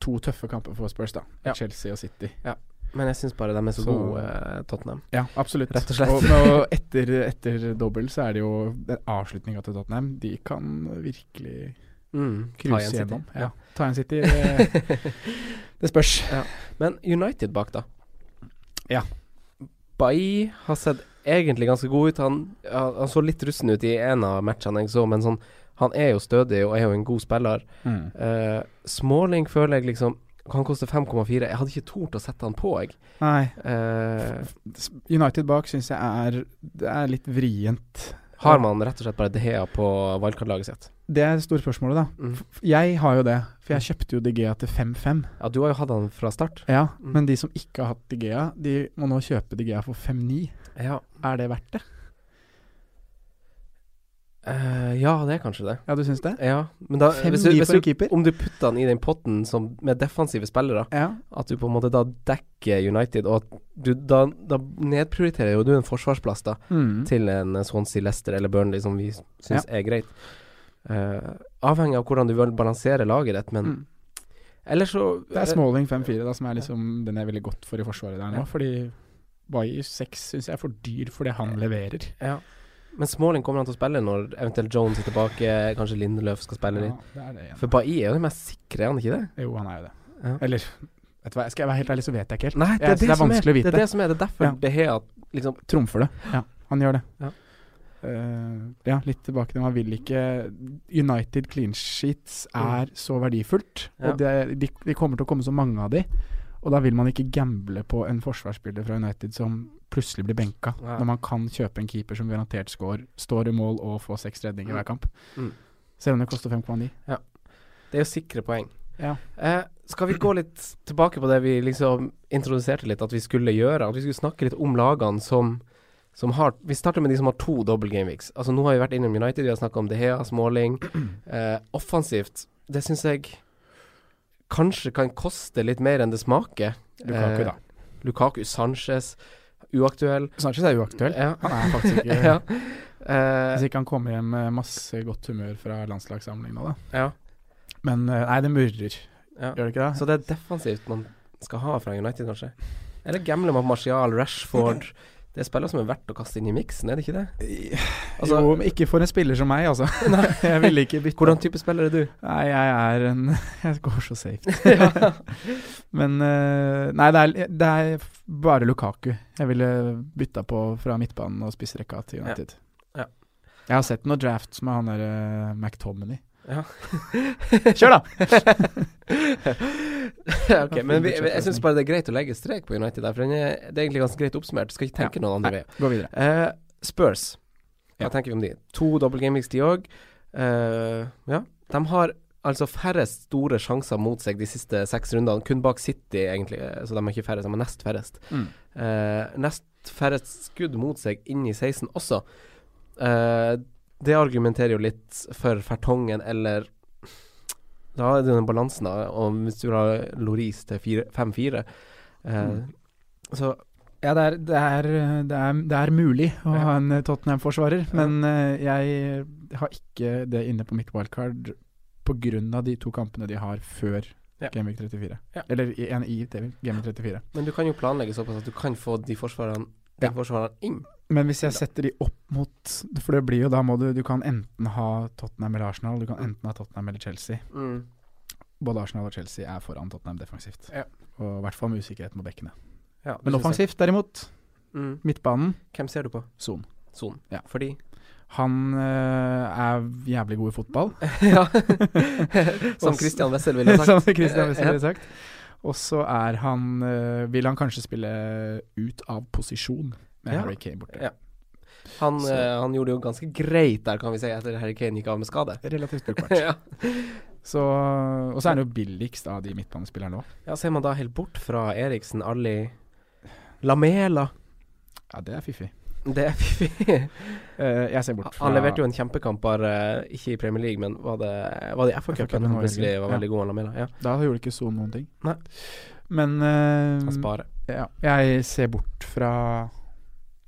to tøffe kamper for Spurs, da. Ja. Chelsea og City. Men jeg syns bare de er så, Så- gode, eh, Tottenham. Ja, absolutt. Rett og slett. Og, og etter, etter dobbel så er det jo avslutninga til Tottenham. De kan virkelig Mm, cruise gjennom. Ja. Ta igjen City. Det, det spørs. Men United bak, da? Ja. Bay har sett egentlig ganske god ut. Han, han så litt russen ut i en av matchene jeg så, men sånn, han er jo stødig og er jo en god spiller. Mm. Uh, Småling føler jeg liksom Han koster 5,4. Jeg hadde ikke tort å sette han på, jeg. Nei. Uh, United bak syns jeg er Det er litt vrient. har man rett og slett bare Dehea på wildcard-laget sitt? Det er det store spørsmålet, da. Mm. Jeg har jo det, for jeg kjøpte jo Digea til 5-5. Ja, du har jo hatt han fra start. Ja, Mm. men de som ikke har hatt Digea, de må nå kjøpe Digea for 5-9. Ja. Er det verdt det? Eh, ja, det er kanskje det. Ja, du syns det? Ja, men da Fem hvis du, hvis du? Om du putter han i den potten som, med defensive spillere, Ja. at du på en måte da dekker United, og at du da, da nedprioriterer jo du en forsvarsplass da Mm. til en eh, Swansea, Leicester eller Burnley, som vi syns er greit. Uh, avhengig av hvordan du vil balansere laget ditt, men Mm. Eller så Det er Smalling 5-4 da som er liksom den jeg ville gått for i forsvaret der nå. Ja. Fordi Bayer 6 syns jeg er for dyr for det han leverer. Ja. Men Smalling kommer han til å spille når eventuelt Jones er tilbake, kanskje Lindeløf skal spille litt. det er det. For Bailly er jo den mest sikre, er han ikke det? Jo, han er jo det. Ja. Eller vet du hva, skal jeg være helt ærlig, så vet jeg ikke helt. Nei, det er Jeg- det, det er vanskelig vanskelig å vite. Det er det som er det. er Derfor Ja. det har liksom Trumfer det. Ja, han gjør det. Ja. Uh, ja, litt tilbake til Man vil ikke United clean sheets er så verdifullt. Mm. Ja. Og det, de, de kommer til å komme så mange av de. Og da vil man ikke gamble på en forsvarsspiller fra United som plutselig blir benka, Nei. når man kan kjøpe en keeper som garantert score, står i mål og får seks redninger Mm. hver kamp. Mm. Selv om det koster 5,9. Det er jo sikre poeng. Ja. Eh, skal vi gå litt tilbake på det vi liksom introduserte litt at vi skulle gjøre? At vi skulle snakke litt om lagene som, som har Vi starter med de som har to double game weeks. Altså Nå har vi vært innom United, vi har snakka om De Hea, Småling. Eh, offensivt, det syns jeg kanskje kan koste litt mer enn det smaker. Lukaku, Eh, da. Lukaku, Sanchez, uaktuell. Sanchez er uaktuell. Ja. Han er faktisk ikke ja. Eh, Hvis ikke han kommer hjem med masse godt humør fra landslagssamling nå, da. ja. Men eh, nei, det murrer. ja. Gjør det ikke det? Så det er defensivt man skal ha fra United, kanskje? Eller gamle med Martial, Rashford Det er spiller som er verdt å kaste inn i miksen, er det ikke det? Altså- jo, men ikke for en spiller som meg, altså. jeg ville ikke bytte. Hvordan type spiller er du? Nei, jeg er en Jeg går så safe. Men eh, Nei, det er, det er bare Lukaku jeg ville bytta på fra midtbanen og spissrekka til United. Ja. Jeg har sett noen drafts med han der uh, McTominay. Ja. Kjør, da! ok, men vi, jeg syns bare det er greit å legge strek på United der, for er, det er egentlig ganske greit oppsummert. Skal ikke tenke noen andre veier. Gå videre. Eh, Spurs, hva Ja. tenker vi om de? To double gamings, de òg. ja. De har altså færrest store sjanser mot seg de siste seks rundene, kun bak City, egentlig. eh, Så de er ikke færrest, de er nest færrest. Mm. Uh, nest færrest skudd mot seg inn i 16 også. Eh, det argumenterer jo litt for Fertongen eller Da er det den balansen, da. Og hvis du har Loris til 5-4 eh, Mm. Så Ja, det er, det, er, det, er, det er mulig å ha en eh, Tottenham-forsvarer, Ja. men eh, jeg har ikke det inne på mitt wildcard pga. de to kampene de har før Ja. Gameweek 34. Ja. Eller i- en i Gameweek 34. Men du kan jo planlegge såpass at du kan få de forsvarerne de forsvarerne inn. Men hvis jeg setter de opp mot For det blir jo da må du Du kan enten ha Tottenham eller Arsenal, du kan Mm. enten ha Tottenham eller Chelsea. Både Arsenal og Chelsea er foran Tottenham defensivt. Ja. Og i hvert fall med usikkerhet mot bekkene. Ja, Men offensivt, derimot, Mm. midtbanen, Hvem ser du på? Son. Son. Ja. Fordi Han øh, er jævlig god i fotball. Ja. Som Christian Wessel ville sagt. Som Christian Wessel ville sagt. Og så er han øh, Vil han kanskje spille ut av posisjon med. Harry Kane borte. Ja. Han, eh, han gjorde det jo ganske greit der, kan vi si, etter Harry Kane gikk av med skade. Relativt brukbart. ja. Så, og så er han jo billigst av de midtbanespillerne òg. ja, ser man da helt bort fra Eriksen, Ali Lamela. Ja, det er fiffig. Det er fiffig. Eh, jeg ser bort fra Han leverte jo en kjempekamp, bare eh, ikke i Premier League, men var det, var det i FA-cupen han var plutselig var ja. veldig god, Lamela? Ja, Da gjorde ikke Son noen ting. Nei. Men uh, han sparer. ja, jeg ser bort fra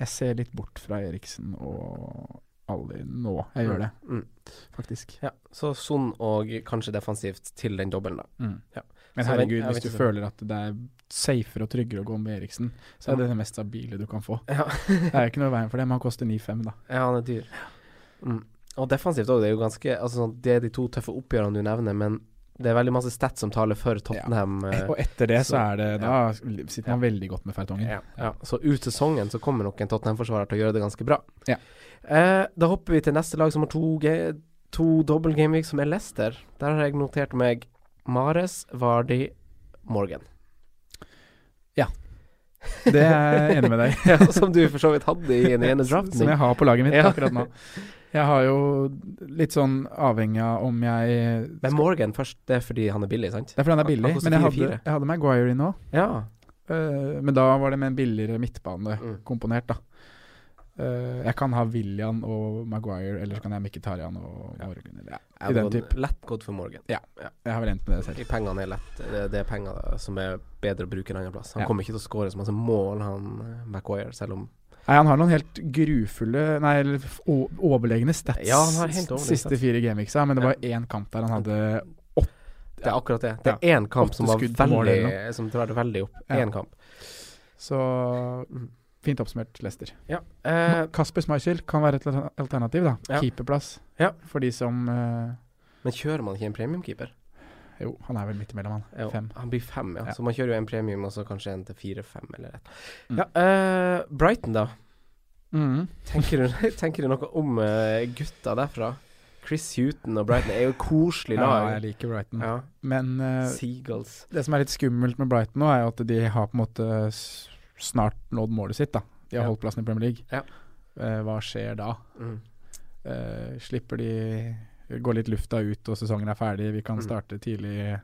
Jeg ser litt bort fra Eriksen og Ali nå. Jeg gjør det, Mm. faktisk. Ja, så Son og kanskje defensivt til den dobbelen, da. Mm. Ja. Men herregud, hvis du føler at det er safere og tryggere å gå med Eriksen, så er det det mest stabile du kan få. Ja, Det er jo ikke noe i veien for det, men han koster 9-5, da. ja han er dyr. Mm. Og defensivt òg, det er jo ganske altså, Det er de to tøffe oppgjørene du nevner, men det er veldig masse stats som taler for Tottenham. Ja. Og etter det så, så- er det Da sitter man veldig godt med Fertongen. Ja, ja. Så ut sesongen så kommer nok en Tottenham-forsvarer til å gjøre det ganske bra. Ja. Eh, da hopper vi til neste lag som har to, to dobbel gameweek, som er Leicester. Der har jeg notert meg Mares, Vardi, Morgan. Ja. Det er jeg enig med deg. ja, som du for så vidt hadde i den ene draften Som jeg har på laget mitt Ja. akkurat nå. Jeg har jo litt sånn avhengig av om jeg Men Morgan først, det er fordi han er billig, sant? Det er fordi han er billig, Han men jeg hadde, jeg hadde Maguire inn nå. Ja. Uh, men da var det med en billigere midtbane Mm. komponert, da. Uh, jeg kan ha William og Maguire, eller så kan jeg ha Mkhitaryan og Morgan. Eller, ja, I den type. lett gått for Morgan. Ja, Jeg har vel endt med det selv. I pengene er lett. Det, det er penger som er bedre å bruke en annen plass. Han Ja. kommer ikke til å skåre så masse mål, han eh, Maguire, selv om Nei, han har noen helt grufulle Nei, overlegne stats Ja, han har helt siste stats. fire gameweeksa, men det var én kamp der han hadde Det er akkurat det. Det er én kamp som var veldig Som drar det veldig opp. Én kamp. Så Mm. fint oppsummert, Lester. Ja. Eh, Kasper Schmeichel kan være et alternativ, da. Ja. Keeperplass. Ja. For de som eh, men kjører man ikke en premiumkeeper? Jo, han er vel midt imellom, han. Jo, Fem. Han blir fem, ja. Ja. Så man kjører jo en premium, og så kanskje en til fire-fem, eller et. Mm. Ja, uh, Brighton, da. Mm. Tenker du, tenker du noe om uh, gutta derfra? Chris Huton og Brighton er jo koselig koselig Ja, jeg liker Brighton. Ja. Men uh, Seagulls. det som er litt skummelt med Brighton nå, er jo at de har på en måte snart nådd målet sitt, da. De har Ja. holdt plassen i Premier League. Ja. Uh, hva skjer da? Mm. Uh, slipper de Går litt lufta ut og sesongen er ferdig, vi kan Mm. starte tidlig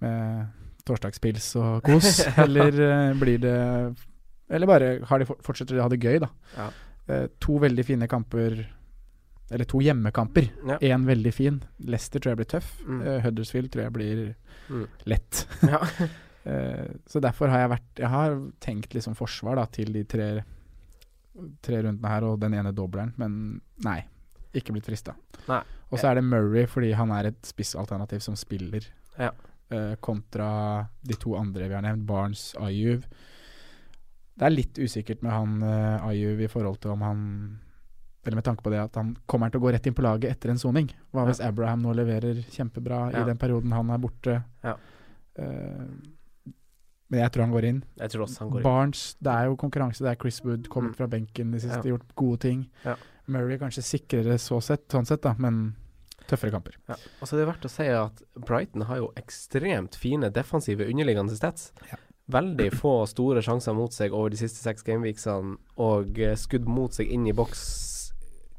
med torsdagspils og kos, eller eh, blir det Eller bare har de, fortsetter de å ha det gøy, da. Ja. Eh, to veldig fine kamper Eller to hjemmekamper. Ja. Veldig fin. Leicester tror jeg blir tøff. Mm. Eh, Huddersfield tror jeg blir Mm. lett. Ja. Så derfor har jeg vært Jeg har tenkt liksom forsvar da til de tre Tre rundene her og den ene dobleren, men nei. Ikke blitt frista. Og så er det Murray fordi han er et spissalternativ som spiller, Ja. uh, kontra de to andre vi har nevnt, Barnes, Ayuv. Det er litt usikkert med han uh, Ayuv i forhold til om han Eller med tanke på det at han kommer til å gå rett inn på laget etter en soning. Hva hvis Abraham nå leverer kjempebra Ja. i den perioden han er borte? Ja. Uh, men jeg tror han går inn. Jeg tror også han går inn. Barnes, det er jo konkurranse. Det er Chris Wood, kommet Mm. fra benken de siste, Ja. gjort gode ting. Ja. Murray kanskje sikrere så sett, sånn sett, da, men tøffere kamper. Ja. Og så er det verdt å si at Brighton har jo ekstremt fine defensive underliggende stats. Ja. Veldig få store sjanser mot seg over de siste seks gameweeksene, og eh, skudd mot seg inn i boks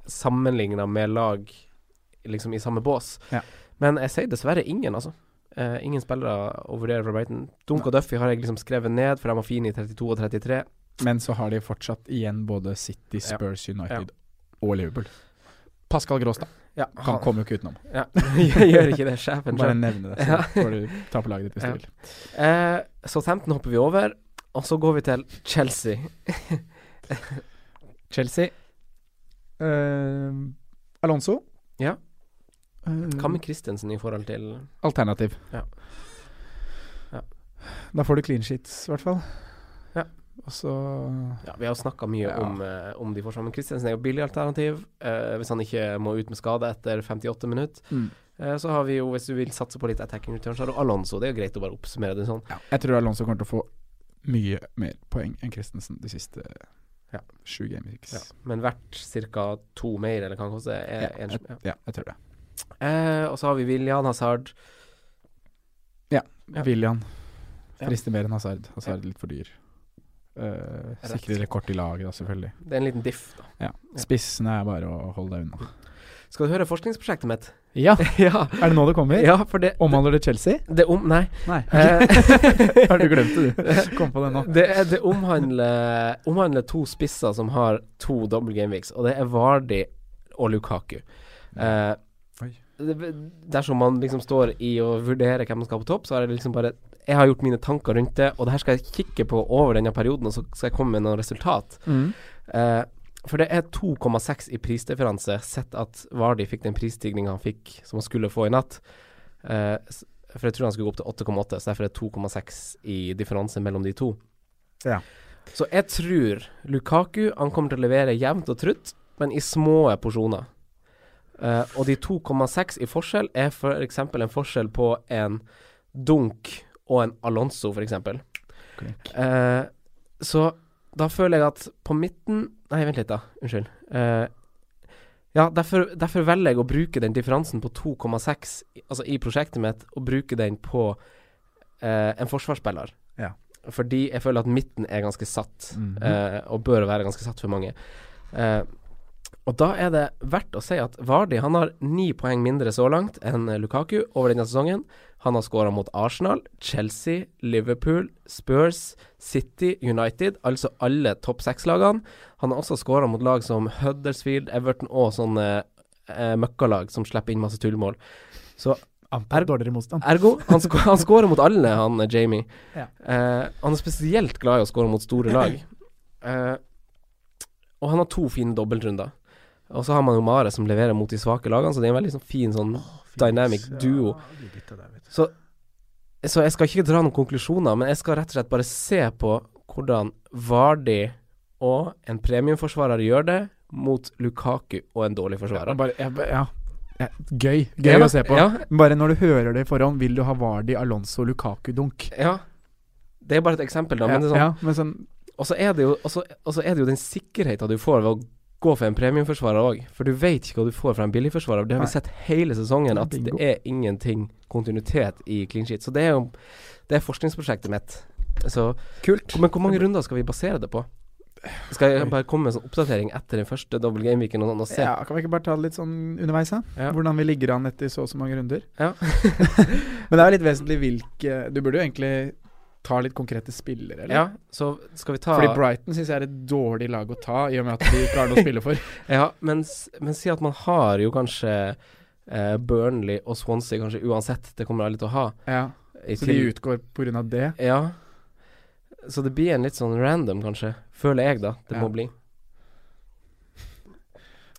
sammenligna med lag liksom i samme bås. Ja. Men jeg sier dessverre ingen, altså. Uh, ingen spillere å vurdere fra Brighton. Dunk og Duffy har jeg liksom skrevet ned, for de var fine i 32 og 33. Men så har de fortsatt igjen både City, Ja. Spurs, United og Liverpool. Pascal Gråstad. Ja, Kan komme jo ikke utenom. ja. Gjør ikke det, sjefen. Bare nevne det, så får du ta på laget ditt hvis Ja. du vil. Eh, så 15 hopper vi over, og så går vi til Chelsea. Chelsea. Eh, Alonso. Ja. Eh, Hva med Christensen i forhold til Alternativ. Ja. Ja. Da får du clean sheets, i hvert fall. Så Ja, vi har snakka mye Ja. om, eh, om de. Men Christensen er jo billig alternativ, eh, hvis han ikke må ut med skade etter 58 minutter. mm. Eh, så har vi jo, hvis du vil satse på litt attacking return, så har du Alonso. Det er jo greit å bare oppsummere det sånn. ja. Jeg tror Alonso kommer til å få mye mer poeng enn Christensen de siste Ja. sju gameweeks. Ja. Men verdt ca. to mer, eller hva han koster. Ja, en- ja. ja, jeg tror det. Eh, og så har vi William Hazard. Ja. William Ja. frister mer enn Hazard. Hazard er litt for dyr. Uh, Rett. sikrere kort i laget, da, selvfølgelig. Det er en liten diff, da. Ja. Spissene er bare å holde deg unna. Skal du høre forskningsprosjektet mitt? Ja, ja. er det nå det kommer? ja, for det Omhandler det Chelsea? Det om... Nei. Nei. Eh, Har du glemt det, du? Kom på det nå. Det, det omhandler, omhandler to spisser som har to double gameweeks, og det er Vardi og Lukaku. Uh, dersom man liksom står i å vurdere hvem man skal ha på topp, så er det liksom bare Jeg har gjort mine tanker rundt det, og det her skal jeg kikke på over denne perioden, og så skal jeg komme med noen resultat. Mm. Eh, for det er 2,6 i prisdifferanse, sett at Vardi fikk den prisstigninga han fikk, som han skulle få i natt. Eh, for jeg tror han skulle gå opp til 8,8, så derfor er det 2,6 i differanse mellom de to. Ja. Så jeg tror Lukaku han kommer til å levere jevnt og trutt, men i små porsjoner. Eh, og de 2,6 i forskjell er f.eks. en forskjell på en Dunk og en Alonso, f.eks. Eh, så da føler jeg at på midten Nei, vent litt, da. Unnskyld. Eh, ja, derfor, derfor velger jeg å bruke den differansen på 2,6 altså i prosjektet mitt, og bruke den på eh, en forsvarsspiller. Ja. Fordi jeg føler at midten er ganske satt, Mhm. eh, og bør være ganske satt for mange. Eh, og da er det verdt å si at Vardi han har ni poeng mindre så langt enn Lukaku over denne sesongen. Han har skåra mot Arsenal, Chelsea, Liverpool, Spurs, City, United, altså alle topp seks-lagene. Han har også skåra mot lag som Huddersfield, Everton og sånne eh, møkkalag som slipper inn masse tullmål. Så er, ergo, han, sk han skårer mot alle, han eh, Jamie. Ja. Eh, han er spesielt glad i å skåre mot store lag. Eh, og han har to fine dobbeltrunder. Og så har man jo Mare som leverer mot de svake lagene, så det er en veldig sånn fin sånn dynamic duo. Så, så jeg skal ikke dra noen konklusjoner, men jeg skal rett og slett bare se på hvordan Vardi og en premiumforsvarer gjør det mot Lukaku og en dårlig forsvarer. Bare, jeg, ja. ja. Gøy. Gøy Ja, å se på. Ja, Bare når du hører det i forhånd, vil du ha Vardi, Alonso, Lukaku-dunk. ja. Det er bare et eksempel, da. Men det er sånn, ja, men sånn Og så er er det jo den sikkerheten du får ved å gå for en premiumforsvarer òg. For du vet ikke hva du får fra en billigforsvarer. Det har vi sett hele sesongen, at det er ingenting kontinuitet i clean sheet. Så det er jo Det er forskningsprosjektet mitt. Så kult. Men hvor mange runder skal vi basere det på? Skal jeg bare komme med en sånn oppdatering etter den første double game-weeken sånn? Ja, kan vi ikke bare ta det litt sånn underveis, da? Ja. Hvordan vi ligger an etter så og så mange runder. Ja. Men det er jo litt vesentlig hvilke Du burde jo egentlig ta litt konkrete spillere, eller? Ja, så skal vi ta Fordi Brighton syns jeg er et dårlig lag å ta, i og med at de ikke har noe å spille for. Ja, men, men si at man har jo kanskje eh, Burnley og Swansea kanskje uansett. Det kommer alle til å ha. Ja, Så de utgår pga. det. Ja. Så det blir en litt sånn random, kanskje. Føler jeg, da. Det Ja. må bli.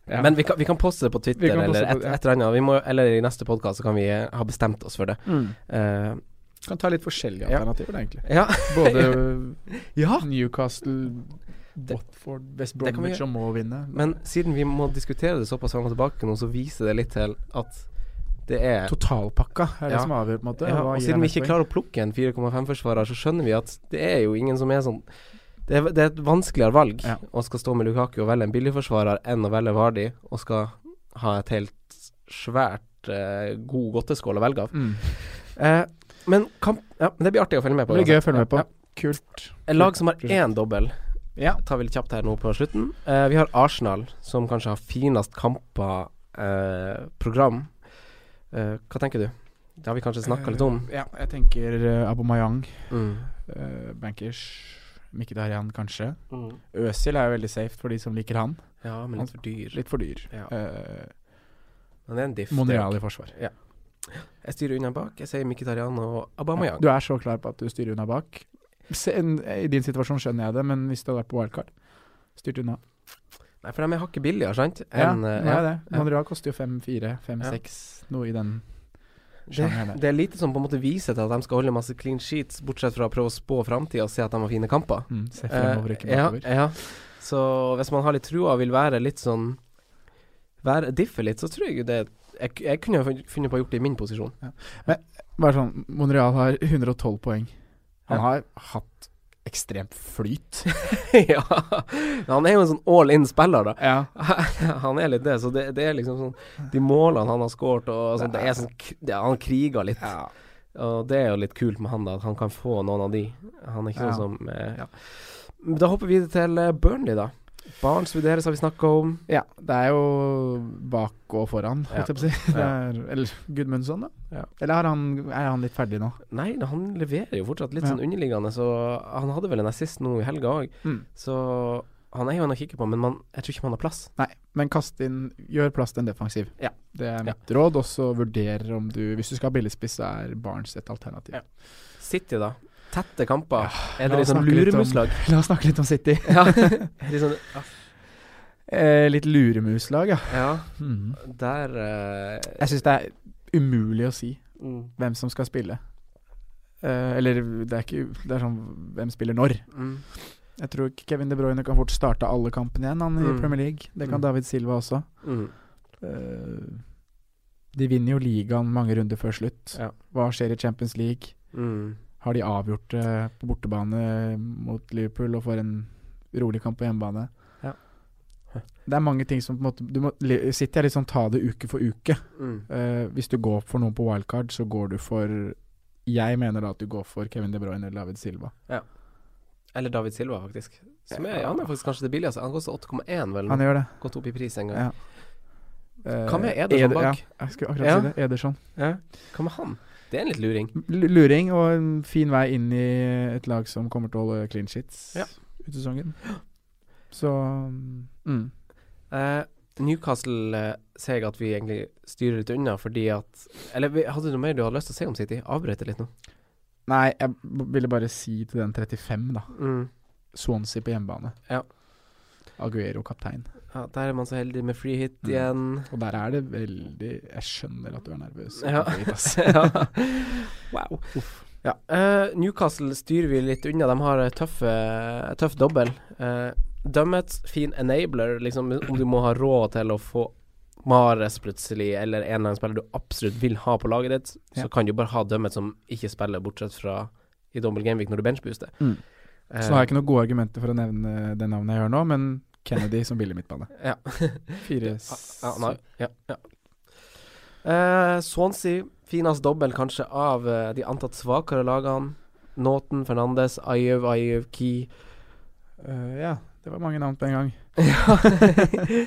Ja. Men vi kan, vi kan poste det på Twitter eller et, på- ja. et eller annet. Vi må, eller i neste podkast så kan vi eh, ha bestemt oss for det. Mm. Eh, Kan ta litt forskjellige alternativer, egentlig. ja. Både ja. Newcastle, Watford, West Bromwich som må vinne. Men siden vi må diskutere det såpass fram og tilbake nå, så viser det litt til at det er Totalpakka er det Ja. som avgjør, på en måte. ja, Og siden vi ikke klarer å plukke en 4,5-forsvarer, så skjønner vi at det er jo ingen som er sånn Det er, det er et vanskeligere valg Ja. å skal stå med Lukaku og velge en billigforsvarer enn å velge Vardi og skal ha et helt svært eh, god godteskål å velge av. mm. Eh, men kamp Ja, men det blir artig å følge med på. Det blir gøy å følge med på. Ja. Kult. Et lag som har én dobbel, Ja. tar vi litt kjapt her nå på slutten. Uh, vi har Arsenal, som kanskje har finest kamper uh, program. Uh, hva tenker du? Det har vi kanskje snakka litt om. Ja, jeg tenker uh, Abomayang, Mm. Bankers, Mkhitaryan kanskje. Mm. Øzil er jo veldig safe for de som liker han. Ja, men litt for dyr. Litt for dyr. Ja. Men det er en diff. Monreal i forsvar. er- Jeg styrer unna bak. Jeg sier Mkhitaryan og Aubameyang. Du er så klar på at du styrer unna bak. I din situasjon skjønner jeg det, men hvis du hadde vært på wildcard, styrt unna. Nei, for de er hakket billigere, sant? Ja, eh, det er det. ja. Monreal koster jo 5-4, 5-6, noe i den Det, det er lite som på en måte viser til at de skal holde masse clean sheets, bortsett fra å prøve å spå framtida og se at de har fine kamper. Mm, se fremover, ikke Eh, ja, bakover. ja. Så hvis man har litt trua og vil være litt sånn Være diffe litt, så tror jeg jo det Jeg, jeg kunne funnet på å gjort det i min posisjon. Men, Bare sånn, Monreal har 112 poeng. Han Ja. har hatt ekstremt flyt. ja. Han er jo en sånn all in-spiller, da. Ja. han er litt det, så det, det er liksom sånn De målene han har skåret og sånt, det er sånn ja, Han kriger litt. Og det er jo litt kult med han, da. At han kan få noen av de. Han er ikke Ja. sånn som eh, ja. Da hopper vi til eh, Burnley, da. Barnes vurderes, har vi snakka om. ja. Det er jo bak og foran, holdt jeg på å si. Er, eller Gudmundsson, da. Ja. Eller er han, er han litt ferdig nå? Nei, han leverer jo fortsatt litt Ja. sånn underliggende, så han hadde vel en assist nå i helga òg. Mm. Så han er jo en å kikke på, men man, jeg tror ikke man har plass. Nei, men kast inn Gjør plass til en defensiv. Ja. Det er mitt råd. Og så vurder om du Hvis du skal ha billigspiss, så er Barents et alternativ. Ja. City, da. Tette kamper. er la det oss sånn snakke litt om- La oss snakke litt om City. ja. litt sånn, ja. Eh, litt luremuslag, ja. ja. Mm. Der eh, Jeg syns det er umulig å si mm, hvem som skal spille. Eh, eller det er ikke Det er sånn hvem spiller når. mm. Jeg tror ikke Kevin De Bruyne kan fort starte alle kampene igjen han i Mm. Premier League. Det kan Mm. David Silva også. Mm. Eh, de vinner jo ligaen mange runder før slutt. Ja. Hva skjer i Champions League? Mm. Har de avgjort det på bortebane mot Liverpool og får en rolig kamp på hjemmebane? Ja. Det er mange ting som på en måte du må, sitte City er litt sånn ta det uke for uke. Mm. Eh, hvis du går for noen på wildcard, så går du for Jeg mener da at du går for Kevin De Bruyne eller David Silva. Eller David Silva, faktisk. Som er, Ja. han er faktisk kanskje det billigste. Han koster 8,1, vel. Han gjør det. Gått opp i pris en gang. Ja. Eh, Hva med Ederson bak? Ja, jeg skulle akkurat Ja. si det. Ederson. Ja. Hva med han? Det er en litt luring. L- Luring og en fin vei inn i et lag som kommer til å holde clean shits Ja. ut sesongen. Så mm. Eh, Newcastle eh, ser jeg at vi egentlig styrer litt unna fordi at Eller vi- hadde du noe mer du hadde lyst til å si om City? Avbrøt det litt nå. Nei, jeg ville bare si til den 35, da. Mm. Swansea på hjemmebane. Ja. Aguero kaptein. Ja, der er man så heldig med free hit Mm. igjen. Og der er det veldig Jeg skjønner at du er nervøs. Ja. Wow. Ja. Uh, Newcastle styrer vi litt unna. De har tøffe, tøff, eh, tøff dobbel. Uh, Dummets fin enabler. Liksom, om du må ha råd til å få Mares plutselig, eller en eller annen spiller du absolutt vil ha på laget ditt, Ja. så kan du bare ha Dummet som ikke spiller, bortsett fra i dobbel gameweek når du benchbooster. Mm. Eh, Så har jeg ikke noen gode argumenter for å nevne det navnet jeg gjør nå, men Kennedy som billig midtbane. Ja. Fire Ja, ja, ja. Eh, Swansea, finest dobbel kanskje av eh, de antatt svakere lagene. Nåten, Fernandes, Ayew, Ayew, Key. Uh, ja, Det var mange navn på en gang.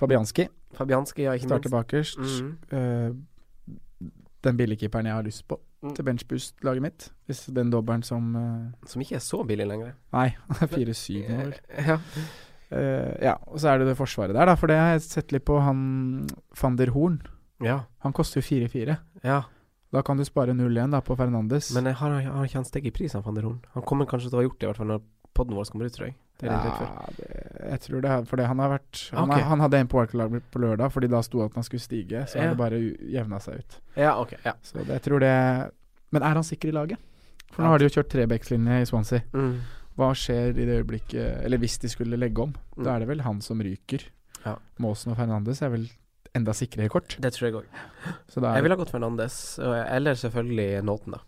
Fabianski Fabianski, ja, ikke starter bakerst. Mm. Den billigkeeperen jeg har lyst på Mm. til benchboost-laget mitt. Hvis den dobbelen som Som ikke er så billig lenger. Nei, er 4-7 nå. vel. Ja. Eh, ja, og så er det det forsvaret der, da. For det har jeg sett litt på han van der Horn. ja. Han koster jo 4-4. ja. Da kan du spare 0-1 da på Fernandes. Men jeg har, har ikke han steg i pris, han van der Horn? Han kommer kanskje til å ha gjort det, i hvert fall når podden vår kommer ut, tror jeg. Det ja, det, jeg tror det er fordi han har vært Han, okay. han hadde en på Wildcard på lørdag, fordi da sto at han skulle stige. Så Ja. hadde det bare jevna seg ut. Ja, ok. Ja. Så det, jeg tror det Men er han sikker i laget? For nå har de jo kjørt trebeckslinje i Swansea. Mm. Hva skjer i det øyeblikket Eller hvis de skulle legge om? Mm. Da er det vel han som ryker. Ja. Måsen og Fernandes er vel enda sikrere kort. Det tror jeg òg. Jeg ville ha gått Fernandes, eller selvfølgelig Nåten, da.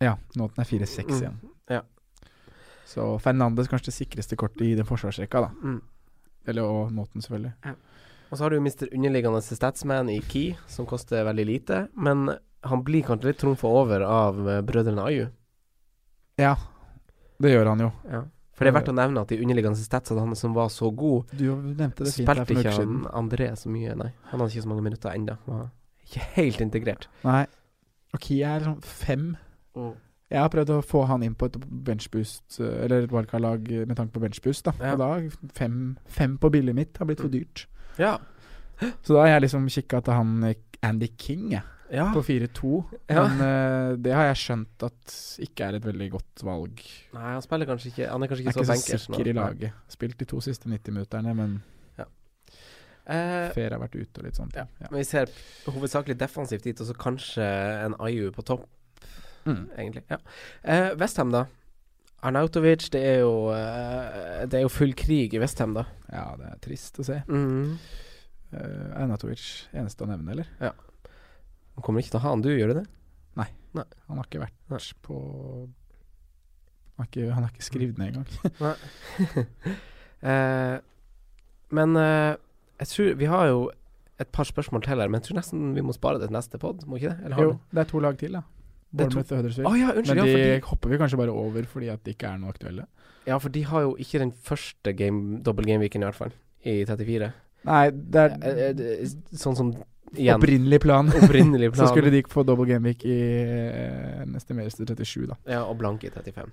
Ja, Nåten er 4-6 Mm. igjen. Ja. Så Fernandes kanskje det sikreste kortet i den forsvarsrekka, da. Mm. Eller og Nåten, selvfølgelig. Og så har du jo mister Underliggende Statsman i Key, som koster veldig lite. Men han blir kanskje litt trumfa over av eh, brødrene Ayu. Ja, det gjør han jo. Ja. For det er verdt å nevne at de underliggende statsene han som var så god, Du nevnte det fint her spilte for noen ikke uker han siden. André så mye, nei. Han hadde ikke så mange minutter ennå. Var ikke helt integrert. Nei. Og Kia er sånn fem. Jeg har prøvd å få han inn på et benchboost, eh, eller et wildcard-lag med tanke på benchboost, da. Ja. Og da fem, fem på bildet mitt har blitt for dyrt. Ja. Så da har jeg liksom kikka til han eh, Andy King, jeg, ja. på 4-2. Ja. Men uh, det har jeg skjønt at ikke er et veldig godt valg. Nei, han spiller kanskje ikke Han er kanskje Jeg er ikke, ikke så sikker nå. i laget. Spilt de to siste 90-minutterne, men Eh, Fer har vært ute og litt sånt. Ja. Ja. men vi ser hovedsakelig defensivt dit, og så kanskje en IU på topp, Mm. egentlig. Ja. Uh, Westham, da. Arnautovic, det er jo Det er jo full krig i Westham, da. ja, det er trist å se. Mm. Uh, Arnatovic, eneste å nevne, eller? Han kommer ikke til å ha han, du, gjør det? Han har ikke vært Nei. på han har, ikke, han har ikke skrevet ned engang. Eh, men eh, jeg tror Vi har jo et par spørsmål til her, men jeg tror nesten vi må spare det til neste pod, må ikke det? Eller har Jo, det er to lag til, da. Det Bournemouth og Huddersfield. ja, unnskyld. Men de ja, fordi, hopper vi kanskje bare over fordi at de ikke er noe aktuelle. ja, for de har jo ikke den første game, dobbel game-weeken, i hvert fall. I 34. Nei, det er Eh, eh, sånn som igjen opprinnelig plan. Opprinnelig plan. Så skulle de få double gameweek i neste estimeres til 37, da. Ja, og blank i 35.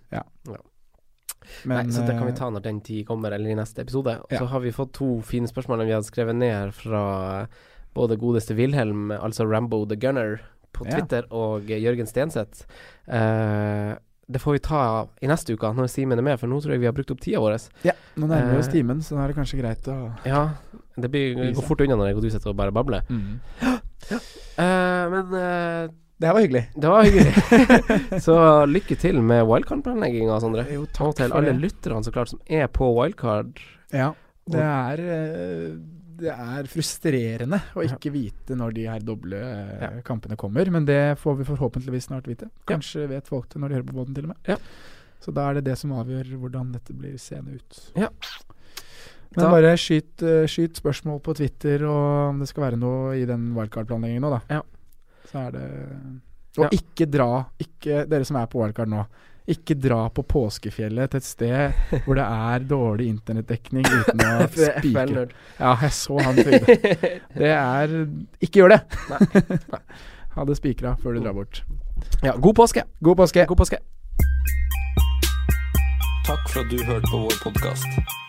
Men Nei, så det kan vi eh, ta når den tid kommer, eller i neste episode. Og Ja. så har vi fått to fine spørsmål vi hadde skrevet ned her fra både godeste Wilhelm, altså Rambo the Gunner, på Ja. Twitter, og Jørgen Stenseth. Uh, det får vi ta i neste uke, når Simen er med, for nå tror jeg vi har brukt opp tida vår. Ja, nå nærmer vi oss Eh, timen, så da er det kanskje greit å Ja, det blir, går fort unna når jeg går sitter og bare babler. mm. Eh, men uh, Det her var hyggelig. det var hyggelig. så lykke til med wildcard-planlegginga, Sondre. Jo, Og til alle lytterne så klart som er på wildcard. Ja, det er eh, Det er frustrerende å ikke vite når de her doble Ja. kampene kommer, men det får vi forhåpentligvis snart vite. Kanskje vet folk det når de hører på båten, til og med. Ja. Så da er det det som avgjør hvordan dette blir seende ut. Ja. Men Da- bare skyt, eh, skyt spørsmål på Twitter, og om det skal være noe i den wildcard-planleggingen nå, da. Ja. Så er det Og Ja. ikke dra, ikke dere som er på wildcard nå. Ikke dra på påskefjellet til et sted hvor det er dårlig internettdekning uten å spike. Ja, jeg så han trodde. Det er Ikke gjør det! Nei. Ha det spikra før du drar bort. Ja, god påske! God påske! God påske. Takk for at du hørte på vår podkast.